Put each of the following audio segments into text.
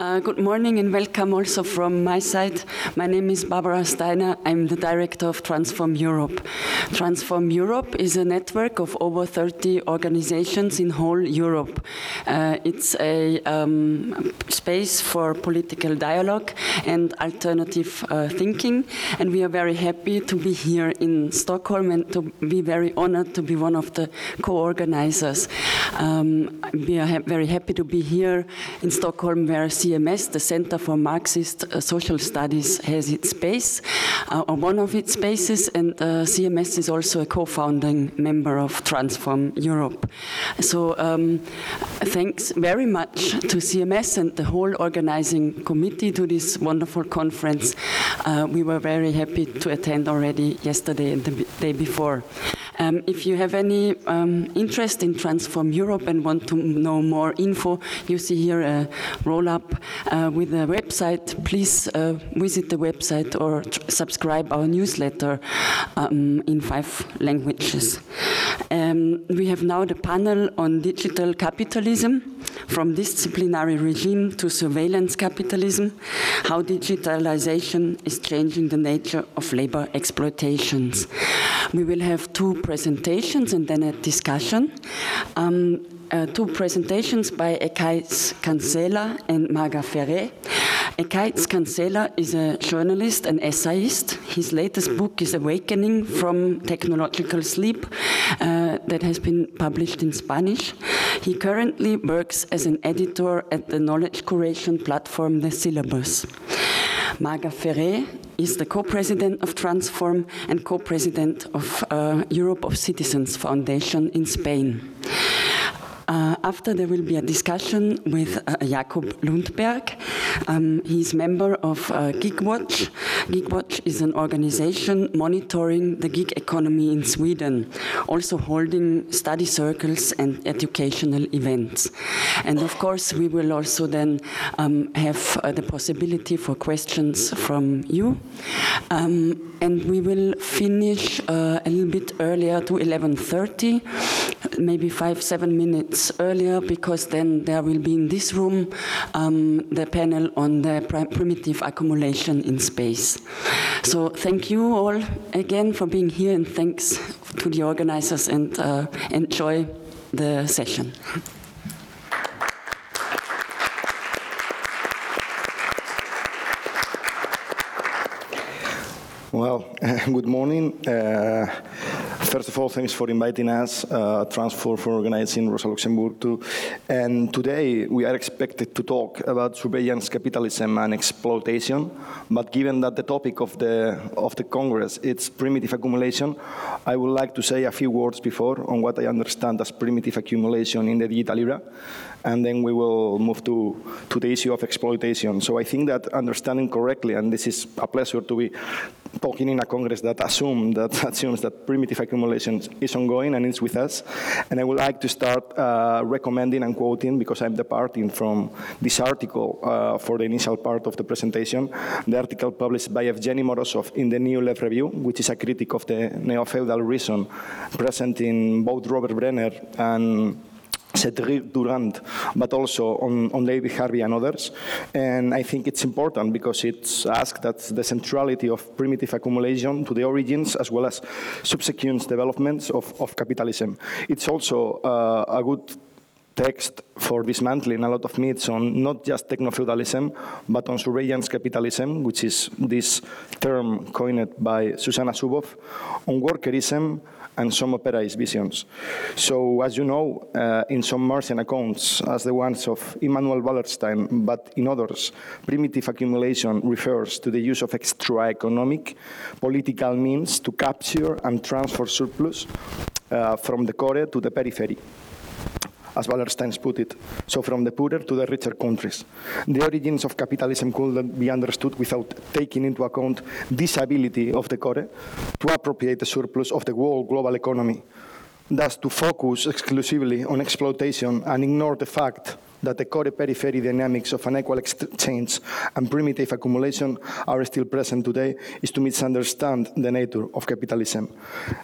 Uh, good morning and welcome also from my side. My name is Barbara Steiner. I'm the director of Transform Europe. Transform Europe is a network of over 30 organizations in whole Europe. Uh, it's a um, space for political dialogue and alternative uh, thinking, and we are very happy to be here in Stockholm and to be very honored to be one of the co-organizers. Um, we are ha very happy to be here in Stockholm where CMS, the Center for Marxist uh, Social Studies, has its base, uh, or one of its bases, and uh, CMS is also a co-founding member of Transform Europe. So um, thanks very much to CMS and the whole organizing committee to this wonderful conference. We were very happy to attend already yesterday and the day before. Um, if you have any um, interest in Transform Europe and want to know more info, you see here a roll-up uh, with a website. Please uh, visit the website or subscribe our newsletter um, in five languages. Um, we have now the panel on digital capitalism, from disciplinary regime to surveillance capitalism, how digitalization is changing the nature of labor exploitations. We will have two presentations and then a discussion. Um, uh, two presentations by Ekaitz Cancela and Marga Ferré. Ekaitz Cancela is a journalist and essayist. His latest book is Awakening from Technological Sleep uh, that has been published in Spanish. He currently works as an editor at the knowledge curation platform The Syllabus. Marga Ferré is the co-president of Transform and co-president of uh, Europe of Citizens Foundation in Spain. Uh, after there will be a discussion with uh, Jakob Lundberg. Um, he's member of uh, GigWatch. GigWatch is an organization monitoring the gig economy in Sweden, also holding study circles and educational events. And of course, we will also then um, have uh, the possibility for questions from you. Um, and we will finish uh, a little bit earlier to 11.30, maybe five, seven minutes earlier, because then there will be in this room um, the panel on the primitive accumulation in space. So thank you all again for being here, and thanks to the organizers, and uh, enjoy the session. Well, good morning. Uh, first of all, thanks for inviting us, uh, for organizing Rosa Luxemburg too. And today we are expected to talk about surveillance capitalism and exploitation. But given that the topic of the of the Congress is primitive accumulation, I would like to say a few words before on what I understand as primitive accumulation in the digital era and then we will move to, to the issue of exploitation. So I think that understanding correctly, and this is a pleasure to be talking in a Congress that assume that assumes that primitive accumulation is ongoing and is with us. And I would like to start uh, recommending and quoting, because I'm departing from this article uh, for the initial part of the presentation, the article published by Evgeny Morozov in the New Left Review, which is a critic of the neo-feudal reason present in both Robert Brenner and Cedric Durand, but also on, on David Harvey and others. And I think it's important because it's asked that the centrality of primitive accumulation to the origins as well as subsequent developments of, of capitalism. It's also uh, a good text for dismantling a lot of myths on not just techno-feudalism, but on surveillance capitalism, which is this term coined by Shoshana Zuboff, on workerism, and some operaist visions. So, as you know, uh, in some Marxian accounts, as the ones of Immanuel Wallerstein, but in others, primitive accumulation refers to the use of extra-economic political means to capture and transfer surplus uh, from the core to the periphery as Wallerstein put it, so from the poorer to the richer countries. The origins of capitalism could not be understood without taking into account this ability of the core to appropriate the surplus of the world global economy, thus to focus exclusively on exploitation and ignore the fact that the core periphery dynamics of unequal exchange and primitive accumulation are still present today is to misunderstand the nature of capitalism.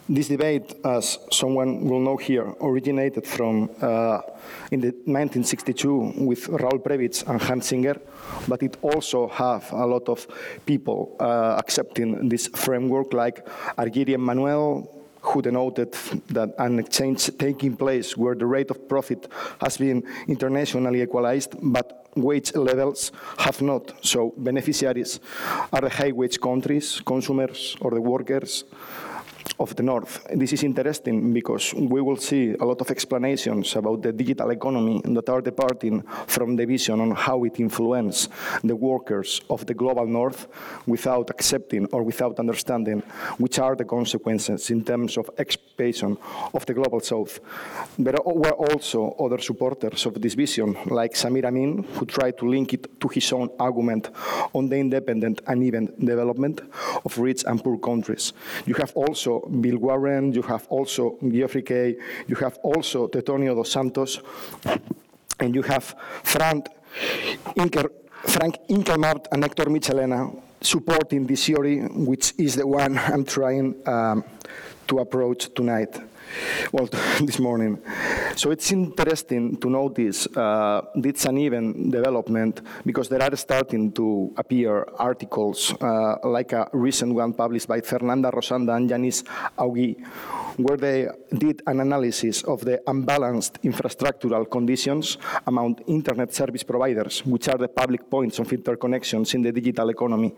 This debate, as someone will know here, originated from uh, in the 1962 with Raoul Prebisch and Hans Singer, but it also have a lot of people uh, accepting this framework like Arghiri Emmanuel, who denoted that an exchange taking place where the rate of profit has been internationally equalized, but wage levels have not. So beneficiaries are the high wage countries, consumers, or the workers of the North. This is interesting because we will see a lot of explanations about the digital economy that are departing from the vision on how it influences the workers of the global North without accepting or without understanding which are the consequences in terms of expansion of the global South. There were also other supporters of this vision, like Samir Amin, who tried to link it to his own argument on the independent and even development of rich and poor countries. You have also Bill Warren, you have also Geoffrey Kay, you have also Theotonio dos Santos, and you have Frank, Inker, Frank and Hector Michelena supporting this theory, which is the one I'm trying um, to approach tonight well, this morning. So it's interesting to notice uh, this uneven development because there are starting to appear articles uh, like a recent one published by Fernanda Rosanda and Yanis Augui where they did an analysis of the unbalanced infrastructural conditions among internet service providers, which are the public points of interconnections in the digital economy.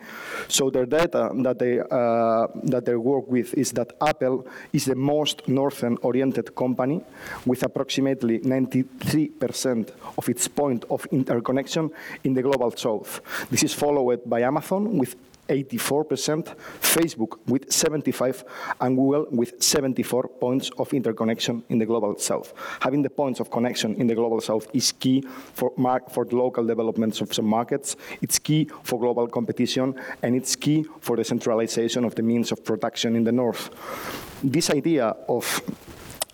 So their data that they, uh, that they work with is that Apple is the most northern-oriented company with approximately 93% of its point of interconnection in the global south. This is followed by Amazon with 84%, Facebook with 75, and Google with 74 points of interconnection in the global south. Having the points of connection in the global south is key for, for local developments of some markets, it's key for global competition, and it's key for the centralization of the means of production in the north. This idea of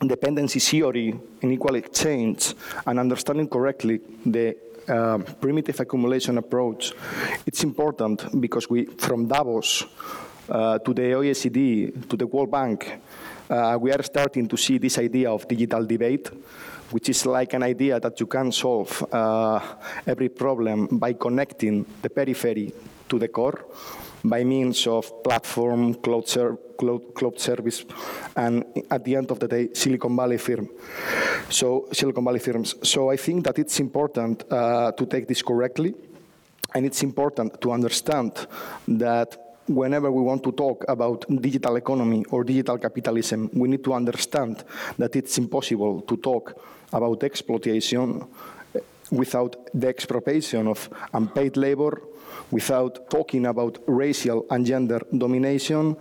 dependency theory in equal exchange and understanding correctly the uh, primitive accumulation approach, it's important because we, from Davos uh, to the OECD to the World Bank, uh, we are starting to see this idea of digital debate, which is like an idea that you can solve uh, every problem by connecting the periphery to the core by means of platform, cloud, ser cloud, cloud service, and at the end of the day, Silicon Valley firm. So Silicon Valley firms. So I think that it's important uh, to take this correctly, and it's important to understand that whenever we want to talk about digital economy or digital capitalism, we need to understand that it's impossible to talk about exploitation without the expropriation of unpaid labor, without talking about racial and gender domination,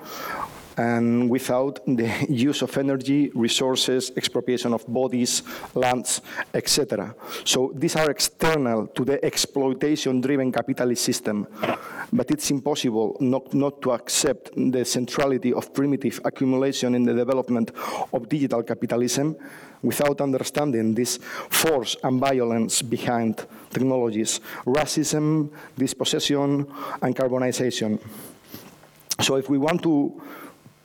and without the use of energy, resources, expropriation of bodies, lands, etc. So these are external to the exploitation-driven capitalist system. But it's impossible not, not to accept the centrality of primitive accumulation in the development of digital capitalism without understanding this force and violence behind technologies, racism, dispossession, and carbonization. So if we want to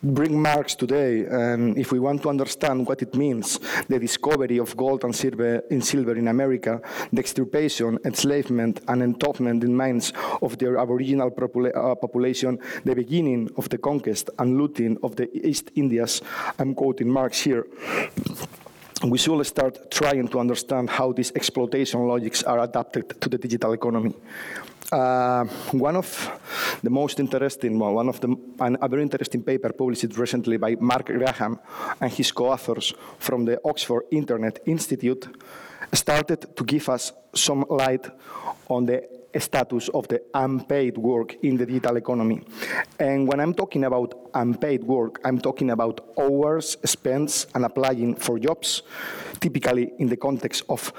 bring Marx today, and if we want to understand what it means, the discovery of gold and silver in, silver in America, the extirpation, enslavement, and entombment in mines of their aboriginal popula uh, population, the beginning of the conquest and looting of the East Indies, I'm quoting Marx here, we should start trying to understand how these exploitation logics are adapted to the digital economy. Uh, one of the most interesting, well, one of the, a very interesting paper published recently by Mark Graham and his co-authors from the Oxford Internet Institute started to give us some light on the status of the unpaid work in the digital economy. And when I'm talking about unpaid work, I'm talking about hours spent and applying for jobs, typically in the context of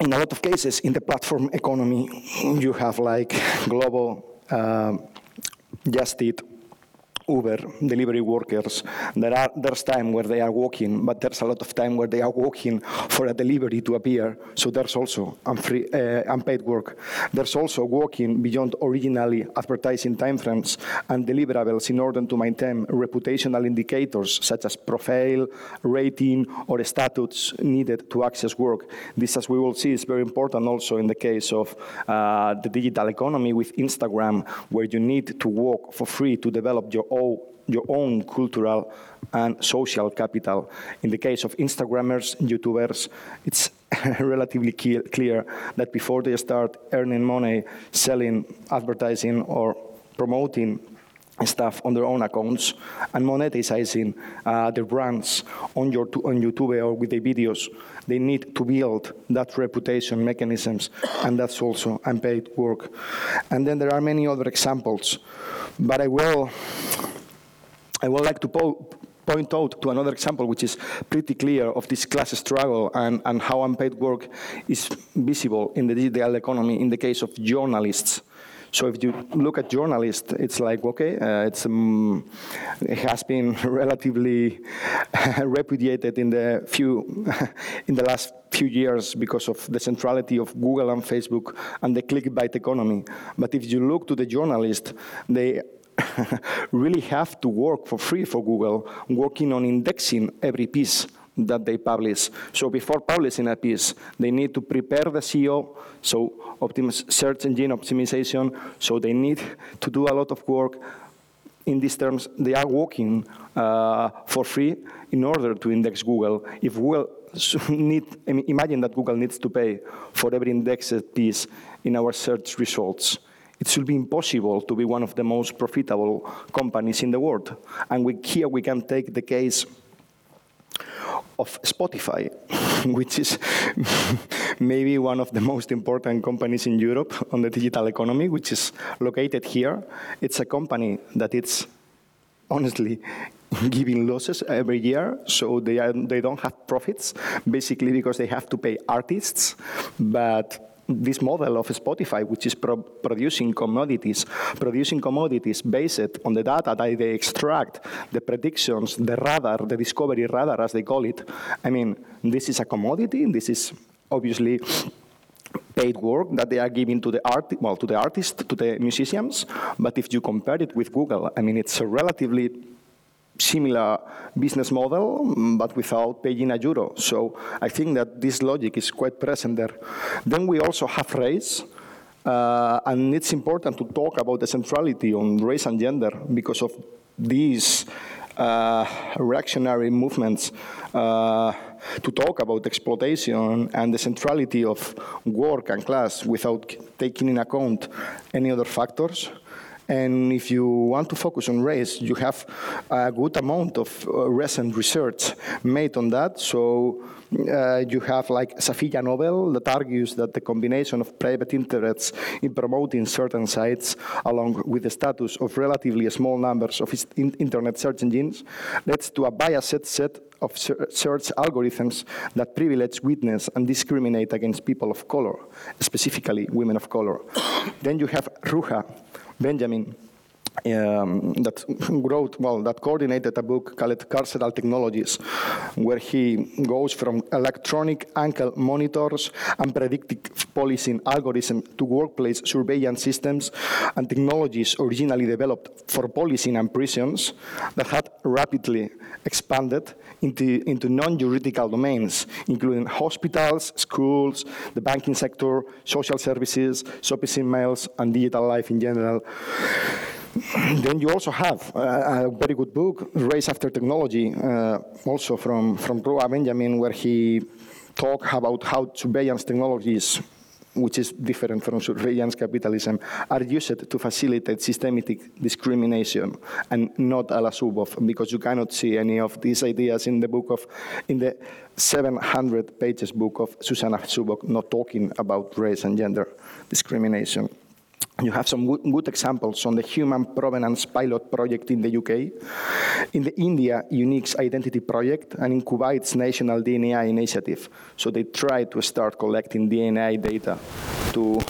in a lot of cases in the platform economy, you have like global uh, Just Eat, Uber delivery workers. There are there's time where they are walking, but there's a lot of time where they are walking for a delivery to appear. So there's also unfree, uh, unpaid work. There's also working beyond originally advertising timeframes and deliverables in order to maintain reputational indicators such as profile, rating, or status needed to access work. This, as we will see, is very important also in the case of uh, the digital economy with Instagram, where you need to work for free to develop your own your own cultural and social capital. In the case of Instagrammers, YouTubers, it's relatively clear that before they start earning money selling, advertising, or promoting stuff on their own accounts and monetizing uh, their brands on your on YouTube or with the videos. They need to build that reputation mechanisms, and that's also unpaid work. And then there are many other examples, but I will I would like to po point out to another example which is pretty clear of this class struggle and, and how unpaid work is visible in the digital economy in the case of journalists. So if you look at journalists, it's like, okay, uh, it's, um, it has been relatively repudiated in the few, in the last few years because of the centrality of Google and Facebook and the clickbait economy. But if you look to the journalists, they really have to work for free for Google, working on indexing every piece that they publish. So before publishing a piece, they need to prepare the SEO, so search engine optimization, so they need to do a lot of work. In these terms, they are working uh, for free in order to index Google. If Google need, imagine that Google needs to pay for every indexed piece in our search results it should be impossible to be one of the most profitable companies in the world. And we, here we can take the case of Spotify, which is maybe one of the most important companies in Europe on the digital economy, which is located here. It's a company that it's honestly giving losses every year, so they, are, they don't have profits, basically because they have to pay artists, but this model of Spotify, which is pro producing commodities, producing commodities based on the data that they extract, the predictions, the radar, the discovery radar, as they call it. I mean, this is a commodity. This is obviously paid work that they are giving to the art, well, to the artists, to the musicians. But if you compare it with Google, I mean, it's a relatively similar business model, but without paying a euro. So I think that this logic is quite present there. Then we also have race, uh, and it's important to talk about the centrality on race and gender because of these uh, reactionary movements uh, to talk about exploitation and the centrality of work and class without taking in account any other factors. And if you want to focus on race, you have a good amount of uh, recent research made on that. So uh, you have like Safiya Noble that argues that the combination of private interests in promoting certain sites along with the status of relatively small numbers of internet search engines leads to a biased set of search algorithms that privilege witness and discriminate against people of color, specifically women of color. then you have Ruha, Benjamin, um, that wrote, well, that coordinated a book called Carceral Technologies, where he goes from electronic ankle monitors and predictive policing algorithms to workplace surveillance systems and technologies originally developed for policing and prisons that had rapidly expanded into, into non-juridical domains, including hospitals, schools, the banking sector, social services, shopping malls, and digital life in general. then you also have a, a, very good book, Race After Technology, uh, also from, from Ruha Benjamin, where he talk about how surveillance technologies, which is different from surveillance capitalism, are used to facilitate systematic discrimination and not a la Zuboff, because you cannot see any of these ideas in the book of, in the 700 pages book of Shoshana Zuboff, not talking about race and gender discrimination. You have some good examples on the Human Provenance Pilot project in the UK, in the India Unique Identity Project, and in Kuwait's National DNA Initiative. So they try to start collecting DNA data to,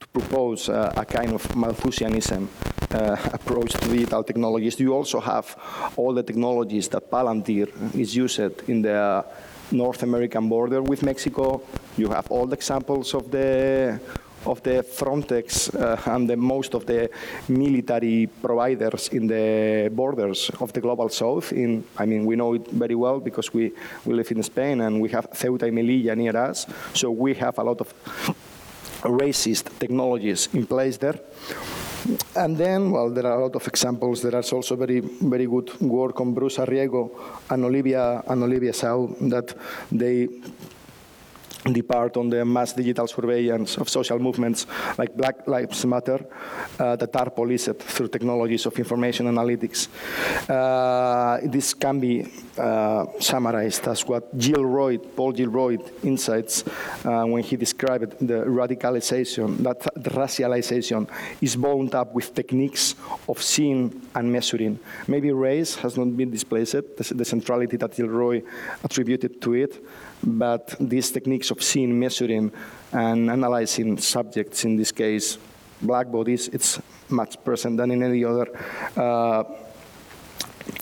to propose uh, a kind of Malthusianism uh, approach to digital technologies. You also have all the technologies that Palantir is used in the North American border with Mexico. You have all the examples of the of the Frontex uh, and the, most of the military providers in the borders of the global south. In, I mean, we know it very well because we, we live in Spain and we have Ceuta and Melilla near us. So we have a lot of racist technologies in place there. And then, well, there are a lot of examples. There is also very, very good work on Bruce Arriego and Olivia and Olivia Sau that they depart on the mass digital surveillance of social movements like Black Lives Matter uh, that are policed through technologies of information analytics. Uh, this can be uh, summarized as what Gilroy, Paul Gilroy, insights uh, when he described the radicalization, that the racialization is bound up with techniques of seeing and measuring. Maybe race has not been displaced, the, the centrality that Gilroy attributed to it, but these techniques of seeing, measuring, and analyzing subjects, in this case, black bodies, it's much present than in any other uh,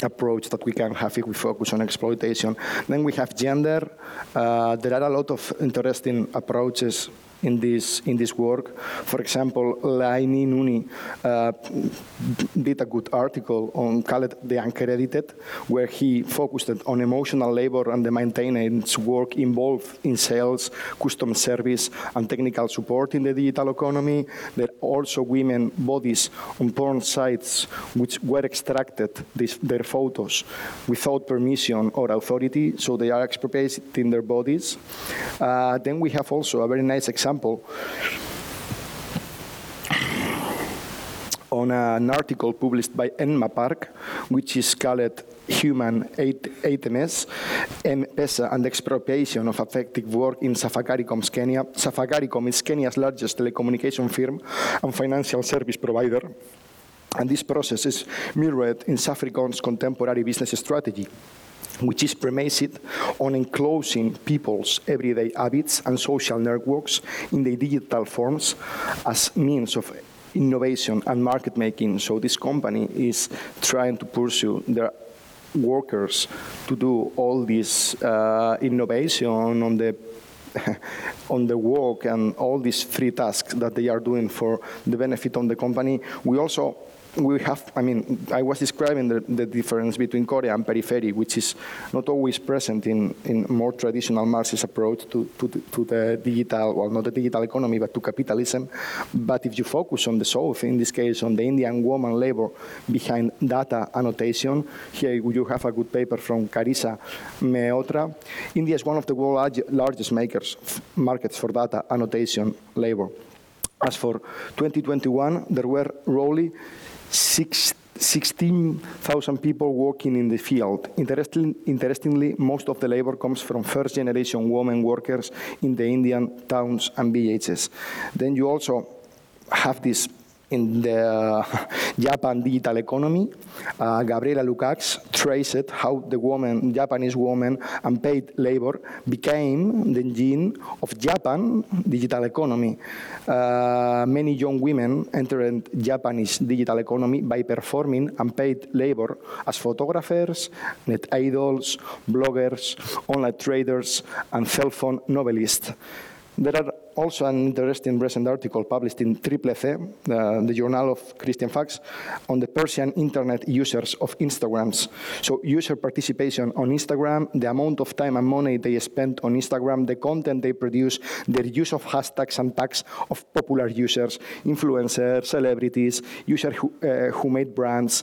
approach that we can have if we focus on exploitation. Then we have gender. Uh, there are a lot of interesting approaches in this in this work. For example, Laini Nuni uh, did a good article on called The Uncredited, where he focused on emotional labor and the maintenance work involved in sales, customer service, and technical support in the digital economy. There are also women bodies on porn sites which were extracted this, their photos without permission or authority, so they are expropriating their bodies. Uh, then we have also a very nice example example, on an article published by Emma Park, which is called Human ATMs, M-Pesa and expropriation of affective work in Safaricom Kenya. Safaricom is Kenya's largest telecommunication firm and financial service provider. And this process is mirrored in Safaricom's contemporary business strategy which is premised on enclosing people's everyday habits and social networks in the digital forms as means of innovation and market making. So this company is trying to pursue their workers to do all this uh, innovation on the on the work and all these free tasks that they are doing for the benefit of the company. We also we have, I mean, I was describing the, the, difference between core and periphery, which is not always present in, in more traditional Marxist approach to, to, the, to the digital, well, not the digital economy, but to capitalism. But if you focus on the South, in this case, on the Indian woman labor behind data annotation, here you have a good paper from Carissa Mehrotra. India is one of the world's largest makers, markets for data annotation labor. As for 2021, there were roughly 16,000 people working in the field. Interesting, interestingly, most of the labor comes from first generation women workers in the Indian towns and villages. Then you also have this in the Japan digital economy. Uh, Gabriela Lukács traced how the woman, Japanese woman, unpaid labor became the engine of Japan digital economy. Uh, many young women entered Japanese digital economy by performing unpaid labor as photographers, net idols, bloggers, online traders, and cell phone novelists. There are also an interesting recent article published in Triple C, uh, the Journal of Christian Facts, on the Persian internet users of Instagrams. So user participation on Instagram, the amount of time and money they spend on Instagram, the content they produce, their use of hashtags and tags of popular users, influencers, celebrities, users who, uh, who made brands,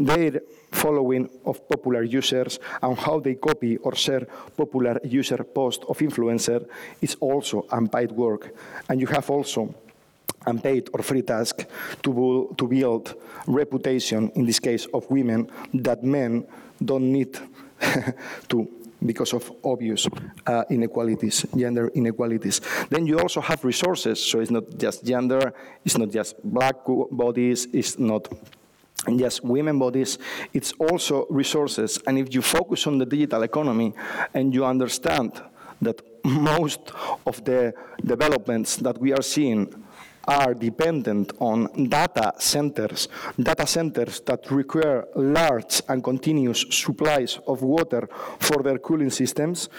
their following of popular users and how they copy or share popular user posts of influencer is also unpaid work. And you have also unpaid or free task to, build, to build reputation, in this case of women, that men don't need to because of obvious uh, inequalities, gender inequalities. Then you also have resources, so it's not just gender, it's not just black bodies, it's not and yes, women bodies, it's also resources. And if you focus on the digital economy and you understand that most of the developments that we are seeing are dependent on data centers, data centers that require large and continuous supplies of water for their cooling systems.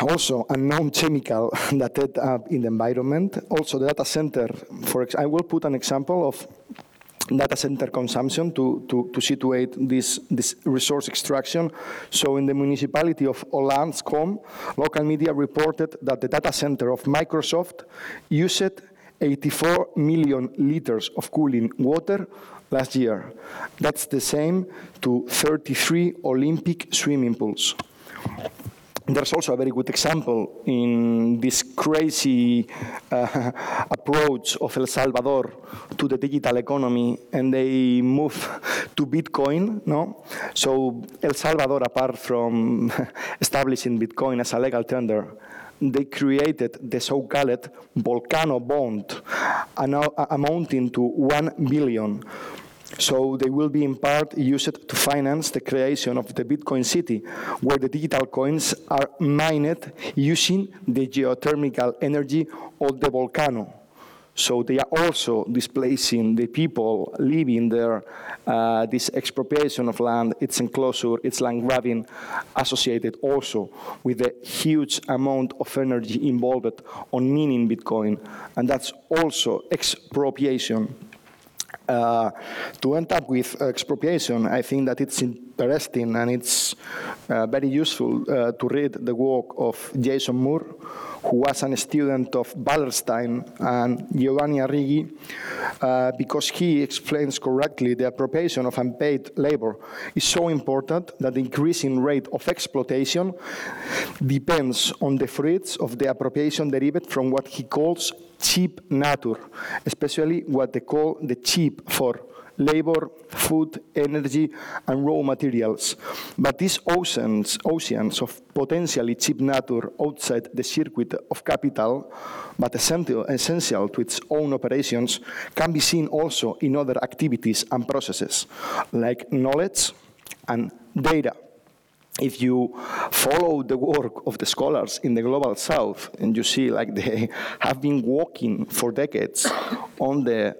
Also, a known chemical that end up in the environment. Also, the data center, for I will put an example of data center consumption to, to, to situate this, this resource extraction. So in the municipality of Hollands Kroon, local media reported that the data center of Microsoft used 84 million liters of cooling water last year. That's the same to 33 Olympic swimming pools. There's also a very good example in this crazy uh, approach of El Salvador to the digital economy, and they move to Bitcoin. No, so El Salvador, apart from establishing Bitcoin as a legal tender, they created the so-called volcano bond, amounting to one billion so they will be in part used to finance the creation of the Bitcoin city, where the digital coins are mined using the geothermal energy of the volcano. So they are also displacing the people living there. Uh, this expropriation of land, its enclosure, its land grabbing, associated also with the huge amount of energy involved on mining Bitcoin, and that's also expropriation. Uh, to end up with expropriation, I think that it's interesting and it's uh, very useful uh, to read the work of Jason Moore, who was a student of Wallerstein and Giovanni Arrighi, uh, because he explains correctly the appropriation of unpaid labor. Is so important that the increasing rate of exploitation depends on the fruits of the appropriation derived from what he calls cheap nature, especially what they call the cheap four labor, food, energy, and raw materials. But these oceans, oceans of potentially cheap nature outside the circuit of capital, but essential, essential to its own operations, can be seen also in other activities and processes, like knowledge and data if you follow the work of the scholars in the global south and you see like they have been working for decades on the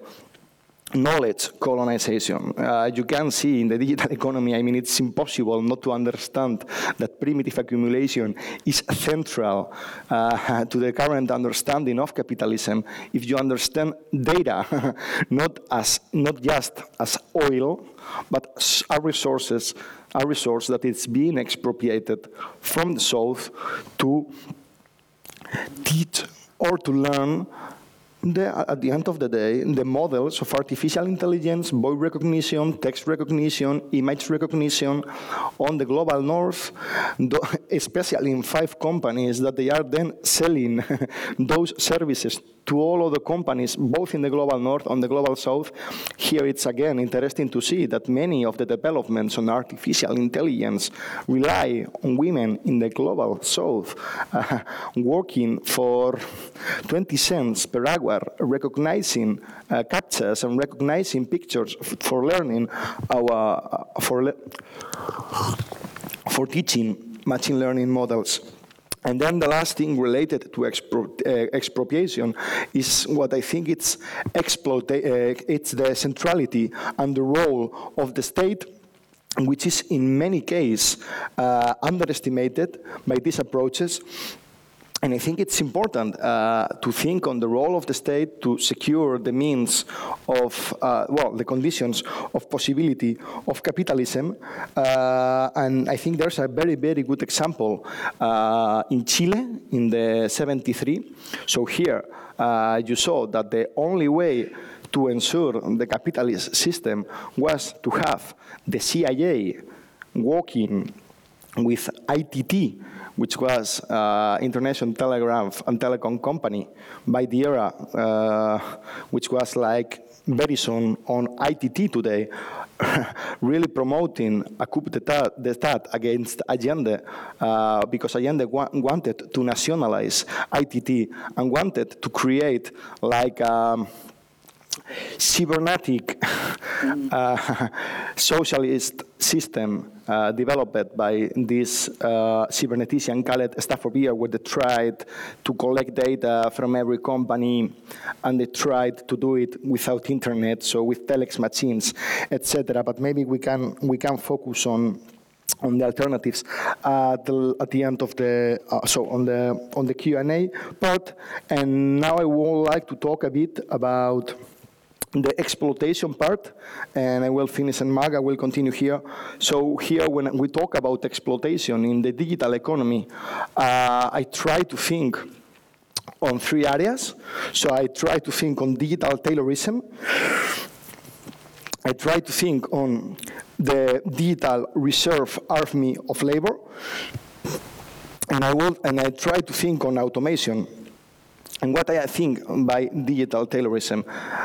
knowledge colonization. Uh, you can see in the digital economy, I mean, it's impossible not to understand that primitive accumulation is central uh, to the current understanding of capitalism if you understand data not as not just as oil, but as resources a resource that is being expropriated from the south to teach or to learn the, at the end of the day, the models of artificial intelligence, voice recognition, text recognition, image recognition on the global north, especially in five companies that they are then selling those services to all other companies, both in the global north and the global south. Here it's again interesting to see that many of the developments on artificial intelligence rely on women in the global south uh, working for 20 cents per hour, recognizing uh, captchas and recognizing pictures for learning our, uh, for, for teaching machine learning models. And then the last thing related to expro uh, expropriation is what I think it's, exploit uh, it's the centrality and the role of the state which is in many cases uh, underestimated by these approaches and I think it's important uh, to think on the role of the state to secure the means of, uh, well, the conditions of possibility of capitalism. Uh, and I think there's a very, very good example uh, in Chile in the 73. So here uh, you saw that the only way to ensure the capitalist system was to have the CIA working with ITT, which was uh, International Telegraph and Telecom Company by the era, uh, which was like Verizon on ITT today, really promoting a coup d'etat against Allende uh, because Allende wa wanted to nationalize ITT and wanted to create like um, cybernetic uh, socialist system uh, developed by this uh, cybernetician called Stafford where they tried to collect data from every company, and they tried to do it without internet, so with telex machines, etc. But maybe we can we can focus on on the alternatives at the, at the end of the uh, so on the on the Q&A part and now I would like to talk a bit about the exploitation part, and I will finish and Marga will continue here. So here, when we talk about exploitation in the digital economy, uh, I try to think on three areas. So I try to think on digital Taylorism. I try to think on the digital reserve army of labor, and I will, and I try to think on automation and what I think by digital Taylorism,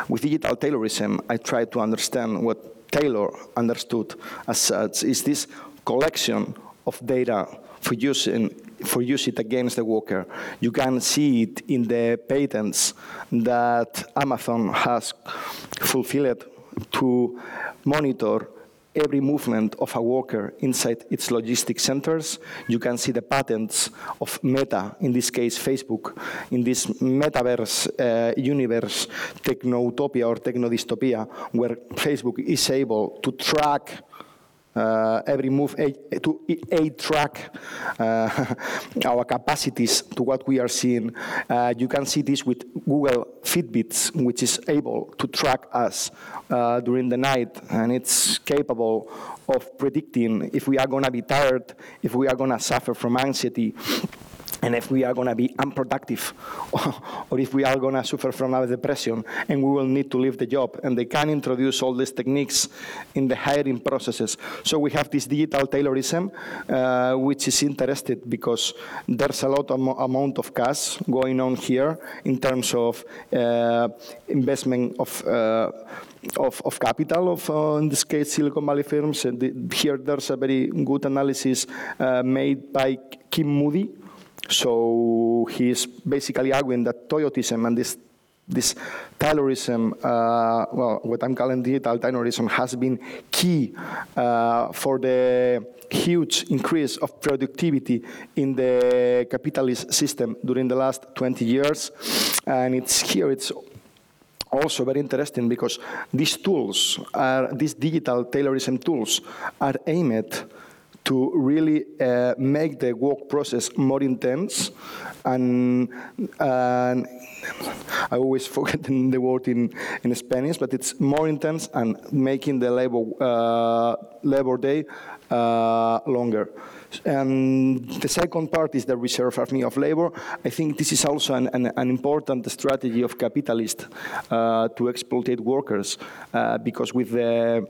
with digital Taylorism, I try to understand what Taylor understood as such, is this collection of data for using for use it against the worker. You can see it in the patents that Amazon has fulfilled to monitor every movement of a worker inside its logistic centers. You can see the patents of Meta, in this case Facebook, in this metaverse uh, universe, techno-utopia or techno-dystopia, where Facebook is able to track uh, every move a, to a track uh, our capacities to what we are seeing. Uh, you can see this with Google Fitbits, which is able to track us uh, during the night, and it's capable of predicting if we are going to be tired, if we are going to suffer from anxiety and if we are going to be unproductive or if we are going to suffer from a depression and we will need to leave the job and they can introduce all these techniques in the hiring processes so we have this digital taylorism uh, which is interested because there's a lot of amount of cash going on here in terms of uh, investment of uh, of, of, capital of, uh, in this case, Silicon Valley firms. And the, here there's a very good analysis uh, made by Kim Moody, so he's basically arguing that Toyotism and this this Taylorism, uh, well, what I'm calling digital Taylorism, has been key uh, for the huge increase of productivity in the capitalist system during the last 20 years. And it's here, it's also very interesting because these tools, are, these digital Taylorism tools, are aimed to really uh, make the work process more intense and, and I always forget the word in, in Spanish, but it's more intense and making the labor, uh, labor day uh, longer. And the second part is the reserve army of labor. I think this is also an, an, an important strategy of capitalists uh, to exploit workers uh, because with the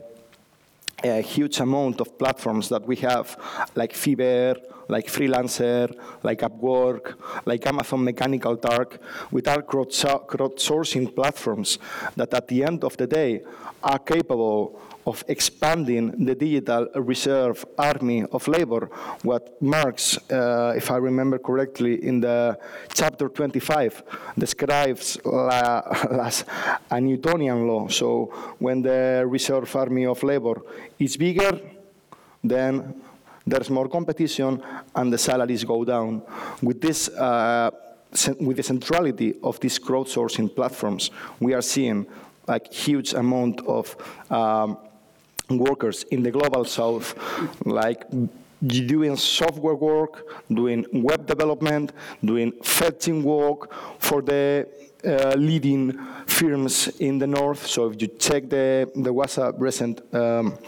a huge amount of platforms that we have, like Fiverr, like Freelancer, like Upwork, like Amazon Mechanical Turk, with our crowdsourcing platforms that at the end of the day are capable of expanding the digital reserve army of labor, what Marx, uh, if I remember correctly, in the chapter 25, describes la, as a Newtonian law. So when the reserve army of labor is bigger, then there's more competition and the salaries go down. With this, uh, with the centrality of these crowdsourcing platforms, we are seeing like huge amount of um, workers in the global south, like doing software work, doing web development, doing fetching work for the uh, leading firms in the north. So if you check the, there was a recent um,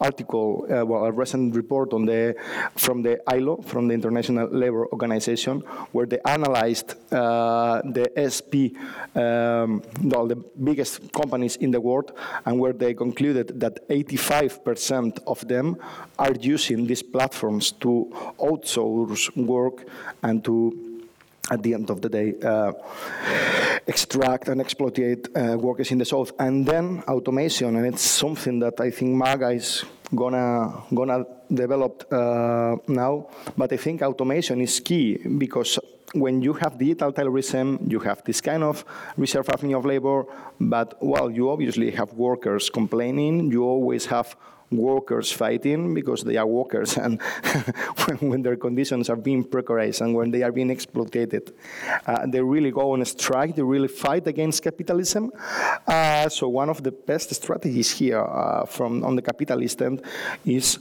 article, uh, well, a recent report on the, from the ILO, from the International Labour Organization, where they analyzed uh, the SP, um, well, the biggest companies in the world, and where they concluded that 85% of them are using these platforms to outsource work and to at the end of the day, uh, extract and exploit uh, workers in the south. And then automation, and it's something that I think Marga is gonna gonna develop uh, now. But I think automation is key because when you have digital Taylorism, you have this kind of reserve avenue of labor, but well, you obviously have workers complaining, you always have workers fighting because they are workers and when, their conditions are being precarious and when they are being exploited, uh, they really go on a strike, they really fight against capitalism. Uh, so one of the best strategies here uh, from on the capitalist end is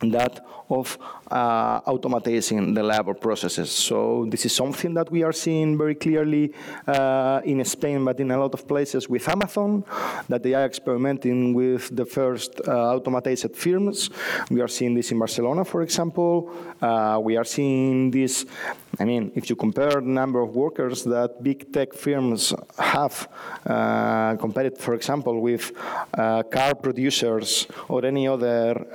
that of uh, automatizing the labor processes. So this is something that we are seeing very clearly uh, in Spain, but in a lot of places with Amazon, that they are experimenting with the first uh, automatized firms. We are seeing this in Barcelona, for example. Uh, we are seeing this, I mean, if you compare the number of workers that big tech firms have, uh, compared, for example, with uh, car producers or any other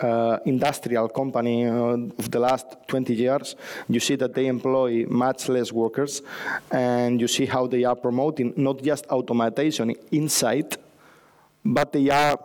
industrial company uh, of the last 20 years, you see that they employ much less workers, and you see how they are promoting not just automation inside, but they are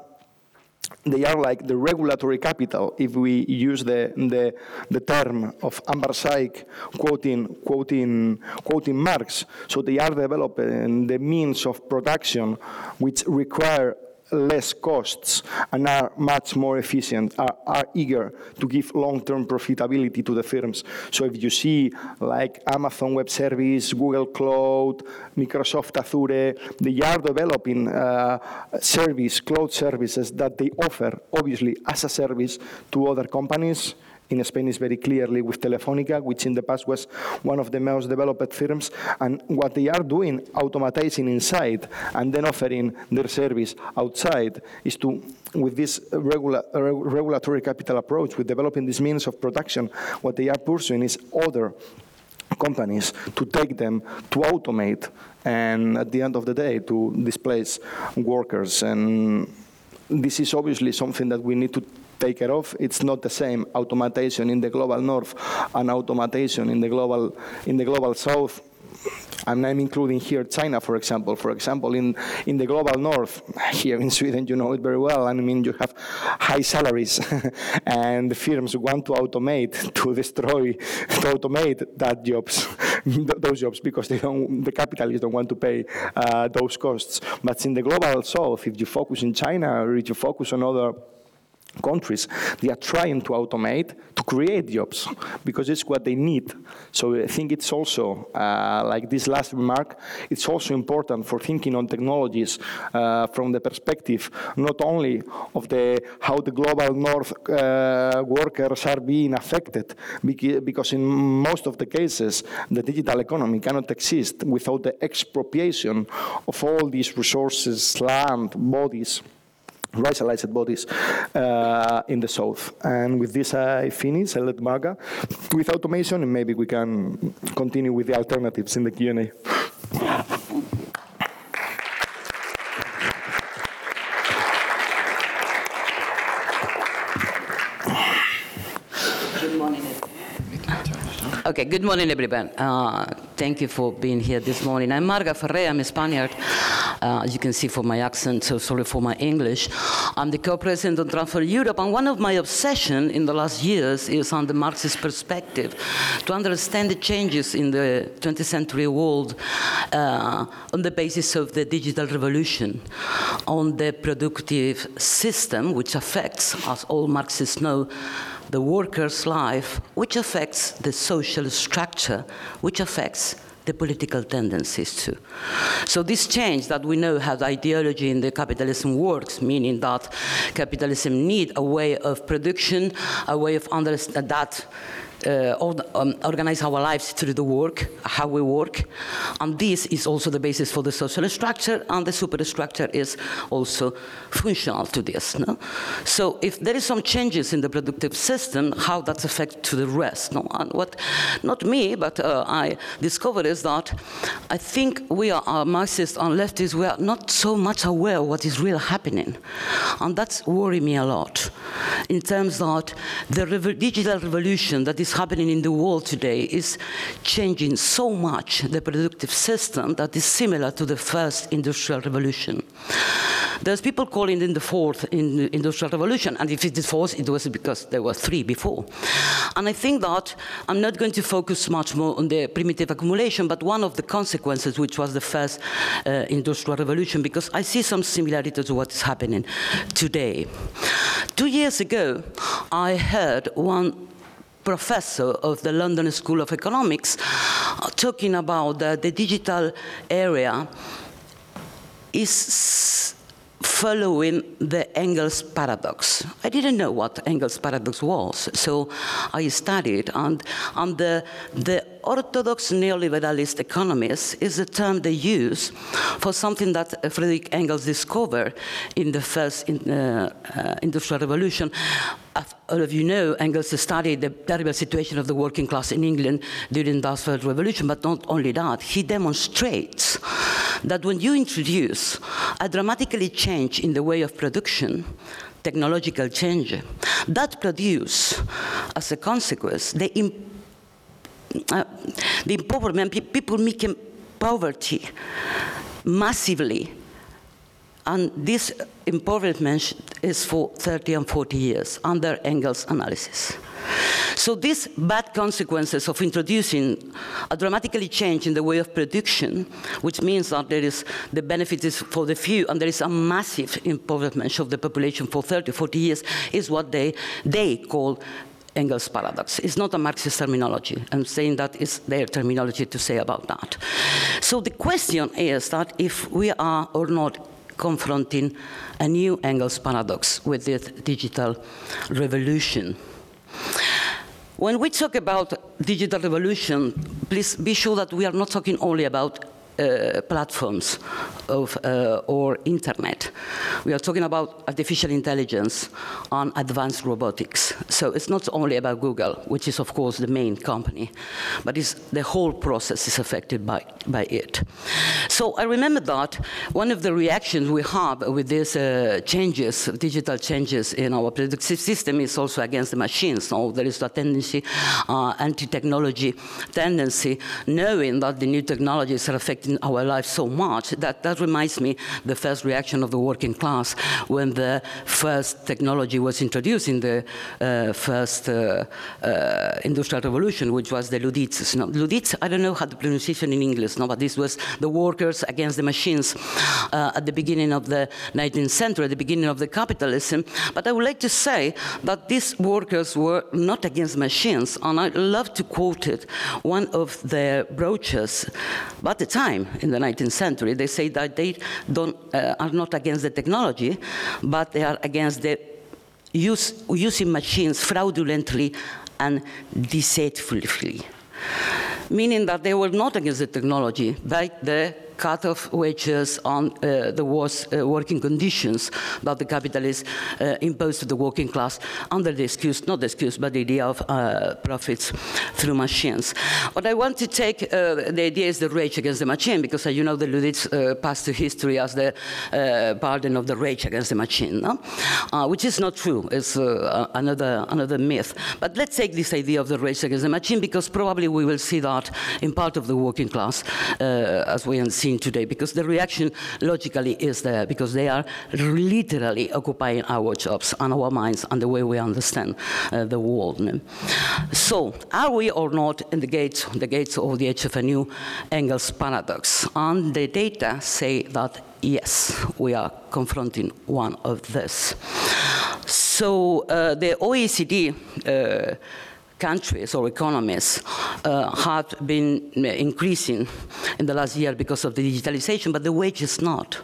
they are like the regulatory capital, if we use the, the, the term of Anwar Shaikh quoting, quoting, quoting Marx. So they are developing the means of production which require less costs and are much more efficient, are, are eager to give long-term profitability to the firms. So if you see like Amazon Web Service, Google Cloud, Microsoft Azure, they are developing uh, service, cloud services that they offer, obviously, as a service to other companies in Spain is very clearly with Telefonica, which in the past was one of the most developed firms. And what they are doing, automatizing inside and then offering their service outside, is to, with this regula regulatory capital approach, with developing this means of production, what they are pursuing is other companies to take them to automate and at the end of the day to displace workers and this is obviously something that we need to take care of. It's not the same automation in the global north and automation in the global in the global south. And I'm including here China, for example. For example, in, in the global north, here in Sweden, you know it very well. I mean, you have high salaries, and the firms want to automate, to destroy, to automate that jobs, those jobs, because they don't, the capitalists don't want to pay uh, those costs. But in the global south, if you focus in China or if you focus on other countries, they are trying to automate, to create jobs, because it's what they need. So I think it's also, uh, like this last remark, it's also important for thinking on technologies uh, from the perspective not only of the how the global north uh, workers are being affected, because in most of the cases, the digital economy cannot exist without the expropriation of all these resources, land, bodies, racialized bodies uh, in the south. And with this, I finish. I let Marga with automation, and maybe we can continue with the alternatives in the Q&A. Okay, good morning, everyone. Uh, thank you for being here this morning. I'm Marga Ferré, I'm a Spaniard. Uh, as you can see from my accent, so sorry for my English. I'm the co-president of Transform Europe, and one of my obsessions in the last years is on the Marxist perspective, to understand the changes in the 20th century world uh, on the basis of the digital revolution, on the productive system, which affects, as all Marxists know, the worker's life, which affects the social structure, which affects the political tendencies too. So this change that we know how the ideology in the capitalism works, meaning that capitalism need a way of production, a way of understand that organize our lives through the work, how we work. And this is also the basis for the social structure, and the superstructure is also functional to this. No? So if there is some changes in the productive system, how that affect to the rest? No? And what, not me, but uh, I discovered is that I think we are uh, Marxists and leftists, we are not so much aware of what is really happening. And that's worry me a lot. in terms that the revo digital revolution that is happening in the world today is changing so much the productive system that is similar to the first industrial revolution. There's people calling it the fourth industrial revolution, and if it is fourth, it was because there were three before. And I think that I'm not going to focus much more on the primitive accumulation, but one of the consequences, which was the first uh, industrial revolution, because I see some similarities to what is happening today. Two years ago, I heard one professor of the London School of Economics uh, talking about the digital area is following the Engels paradox. I didn't know what Engels paradox was, so I studied, and, and the, the orthodox neoliberalist economists is a term they use for something that Friedrich Engels discovered in the first in, uh, uh, industrial revolution. As all of you know, Engels studied the terrible situation of the working class in England during the Industrial Revolution, but not only that, he demonstrates that when you introduce a dramatically change in the way of production, technological change, that produce, as a consequence, the uh, the impoverment, people making poverty massively. And this impoverishment is for 30 and 40 years under Engels' analysis. So these bad consequences of introducing a dramatically change in the way of production, which means that there is the benefit is for the few and there is a massive impoverishment of the population for 30, 40 years, is what they, they call Engels paradox. It's not a Marxist terminology. I'm saying that is their terminology to say about that. So the question is that if we are or not confronting a new Engels paradox with this digital revolution. When we talk about digital revolution, please be sure that we are not talking only about platforms of, uh, or internet. We are talking about artificial intelligence and advanced robotics. So it's not only about Google, which is of course the main company, but the whole process is affected by, by it. So I remember that one of the reactions we have with these uh, changes, digital changes in our productive system is also against the machines. So there is a tendency, uh, anti-technology tendency, knowing that the new technologies are affecting in our lives so much that that reminds me the first reaction of the working class when the first technology was introduced in the uh, first uh, uh, industrial revolution, which was the Luddites. No, I don't know how the pronunciation in English, no, but this was the workers against the machines uh, at the beginning of the 19th century, at the beginning of the capitalism. But I would like to say that these workers were not against machines, and I love to quote it, one of their brochures, but at the time, time in the 19th century, they say that they don't, uh, are not against the technology, but they are against the use, using machines fraudulently and deceitfully. Meaning that they were not against the technology, but the cut off wages on uh, the worst uh, working conditions that the capitalists uh, imposed to the working class under the excuse, not the excuse, but the idea of uh, profits through machines. What I want to take, uh, the idea is the rage against the machine, because you know the Luddites uh, passed to history as the pardon of the rage against the machine, no? which is not true. It's another, another myth. But let's take this idea of the rage against the machine, because probably we will see that in part of the working class, as we see seen today because the reaction logically is there because they are literally occupying our jobs and our minds and the way we understand uh, the world. So are we or not in the gates, the gates of the new Engels paradox? And the data say that yes, we are confronting one of this. So uh, the OECD uh, countries or economies uh, have been increasing in the last year because of the digitalization, but the wage is not.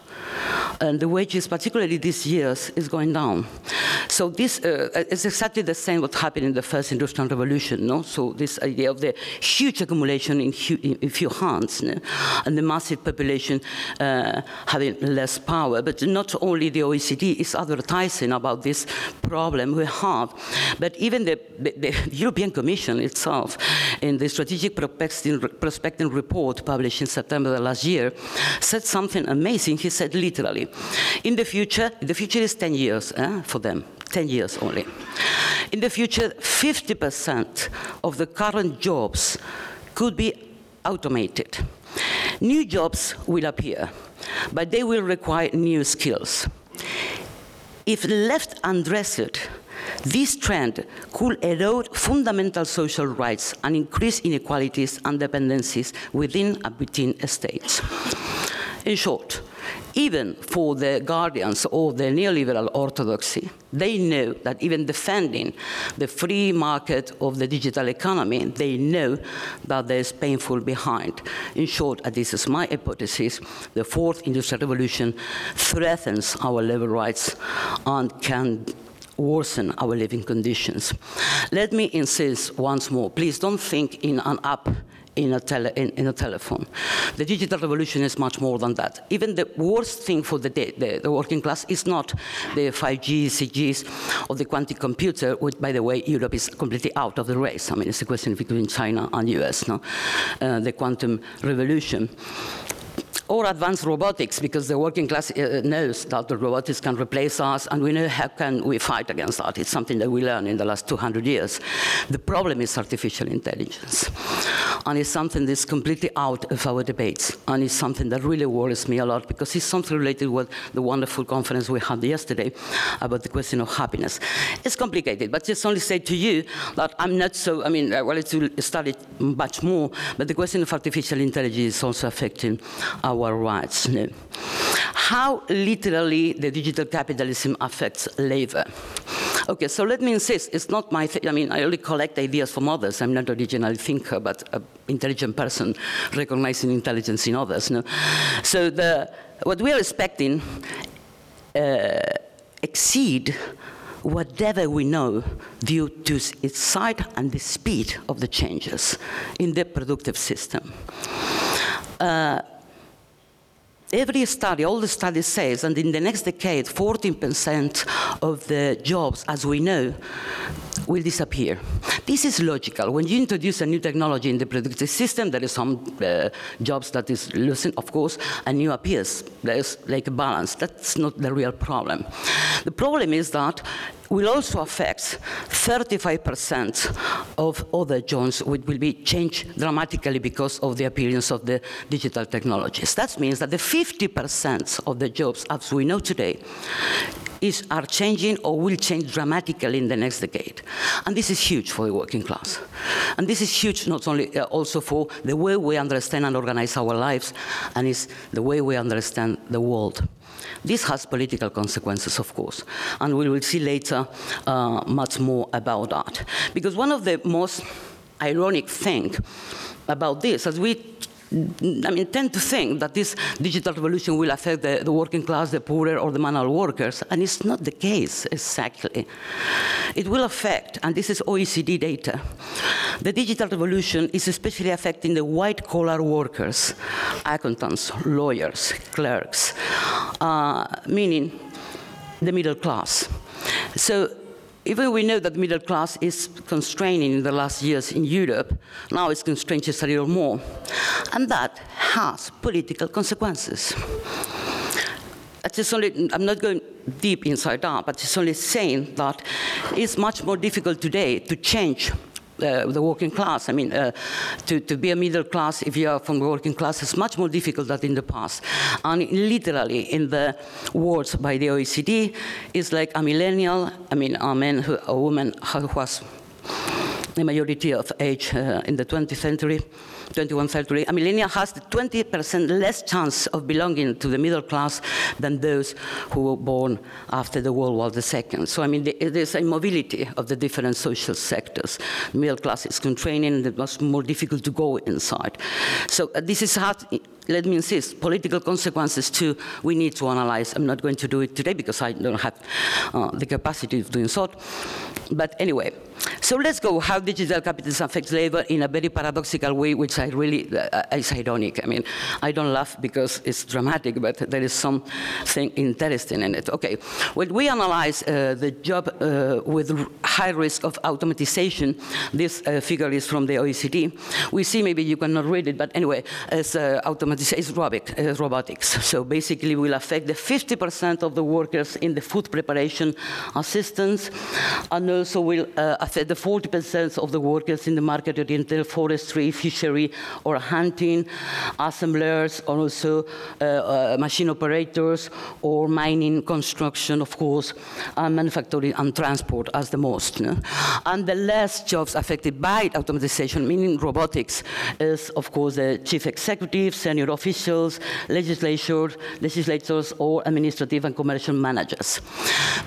And the wages, particularly this year, is going down. So this uh, is exactly the same what happened in the first industrial revolution. No? So this idea of the huge accumulation in, in few hands no? and the massive population uh, having less power. But not only the OECD is advertising about this problem we have, but even the, the, the European Commission itself, in the strategic prospecting, prospecting report published in September last year, said something amazing. He said literally, in the future, the future is 10 years eh, for them, 10 years only. In the future, 50% of the current jobs could be automated. New jobs will appear, but they will require new skills. If left undressed, this trend could erode fundamental social rights and increase inequalities and dependencies within and between states. In short, even for the guardians of the neoliberal orthodoxy, they know that even defending the free market of the digital economy, they know that there's painful behind. In short, and this is my hypothesis, the fourth industrial revolution threatens our labor rights and can worsen our living conditions. Let me insist once more, please don't think in an app in a, tele, in, in, a telephone. The digital revolution is much more than that. Even the worst thing for the, the, the working class is not the 5G, CGs, or the quantum computer, which, by the way, Europe is completely out of the race. I mean, it's a question between China and US, no? Uh, the quantum revolution or advanced robotics, because the working class uh, knows that the robotics can replace us, and we know how can we fight against that. It's something that we learned in the last 200 years. The problem is artificial intelligence, and it's something that's completely out of our debates, and it's something that really worries me a lot, because it's something related with the wonderful conference we had yesterday about the question of happiness. It's complicated, but just only say to you that I'm not so, I mean, I well, it's studied much more, but the question of artificial intelligence is also affecting our our rights. How literally the digital capitalism affects labor. Okay, so let me insist, it's not my thing. I mean, I only collect ideas from others. I'm not a original thinker, but an intelligent person recognizing intelligence in others. No? So the, what we are expecting uh, exceed whatever we know due to its size and the speed of the changes in the productive system. Uh, every study, all the studies says, and in the next decade, 14% of the jobs, as we know, will disappear. This is logical. When you introduce a new technology in the productive system, there is some uh, jobs that is losing, of course, and new appears. There's like a balance. That's not the real problem. The problem is that will also affect 35% of other jobs which will be changed dramatically because of the appearance of the digital technologies. That means that the 50% of the jobs as we know today is, are changing or will change dramatically in the next decade. And this is huge for the working class. And this is huge not only uh, also for the way we understand and organize our lives, and it's the way we understand the world. This has political consequences, of course, and we will see later uh, much more about that. Because one of the most ironic things about this, as we I mean, tend to think that this digital revolution will affect the, the, working class, the poorer, or the manual workers, and it's not the case exactly. It will affect, and this is OECD data, the digital revolution is especially affecting the white collar workers, accountants, lawyers, clerks, uh, meaning the middle class. So even we know that the middle class is constraining in the last years in Europe, now it's constrained just a little more. And that has political consequences. Just only, I'm not going deep inside that, but it's only saying that it's much more difficult today to change the working class. I mean, uh, to, to be a middle class, if you are from the working class, is much more difficult than in the past. And literally, in the words by the OECD, it's like a millennial, I mean, a man, who, a woman who was the majority of age uh, in the 20th century, 21st century, a millennial has 20% less chance of belonging to the middle class than those who were born after the World War II. So, I mean, there's a mobility of the different social sectors. Middle class is constraining, it was more difficult to go inside. So, uh, this is hard let me insist, political consequences too, we need to analyze. I'm not going to do it today because I don't have uh, the capacity of doing so. But anyway, so let's go how digital capitalism affects labor in a very paradoxical way, which I really, uh, is ironic. I mean, I don't laugh because it's dramatic, but there is something interesting in it. Okay, when we analyze uh, the job uh, with high risk of automatization, this uh, figure is from the OECD, we see, maybe you cannot read it, but anyway, as uh, automatization is uh, robotics. So basically, will affect the 50% of the workers in the food preparation assistance, and also will uh, affect the 40% of the workers in the market-oriented forestry, fishery, or hunting, assemblers, or also uh, uh, machine operators, or mining, construction, of course, and manufacturing and transport as the most. No? And the less jobs affected by automatization, meaning robotics, is of course the chief executive, senior officials, legislators, legislators, or administrative and commercial managers.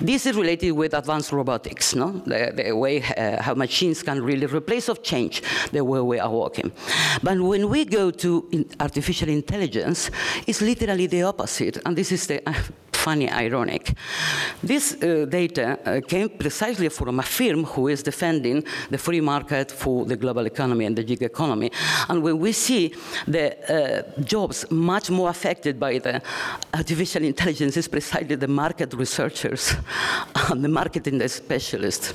This is related with advanced robotics, no? the, the way uh, how machines can really replace or change the way we are working. But when we go to in artificial intelligence, it's literally the opposite, and this is the funny, ironic. This uh, data uh, came precisely from a firm who is defending the free market for the global economy and the gig economy. And when we see the uh, jobs much more affected by the artificial intelligence, is precisely the market researchers and the marketing specialists,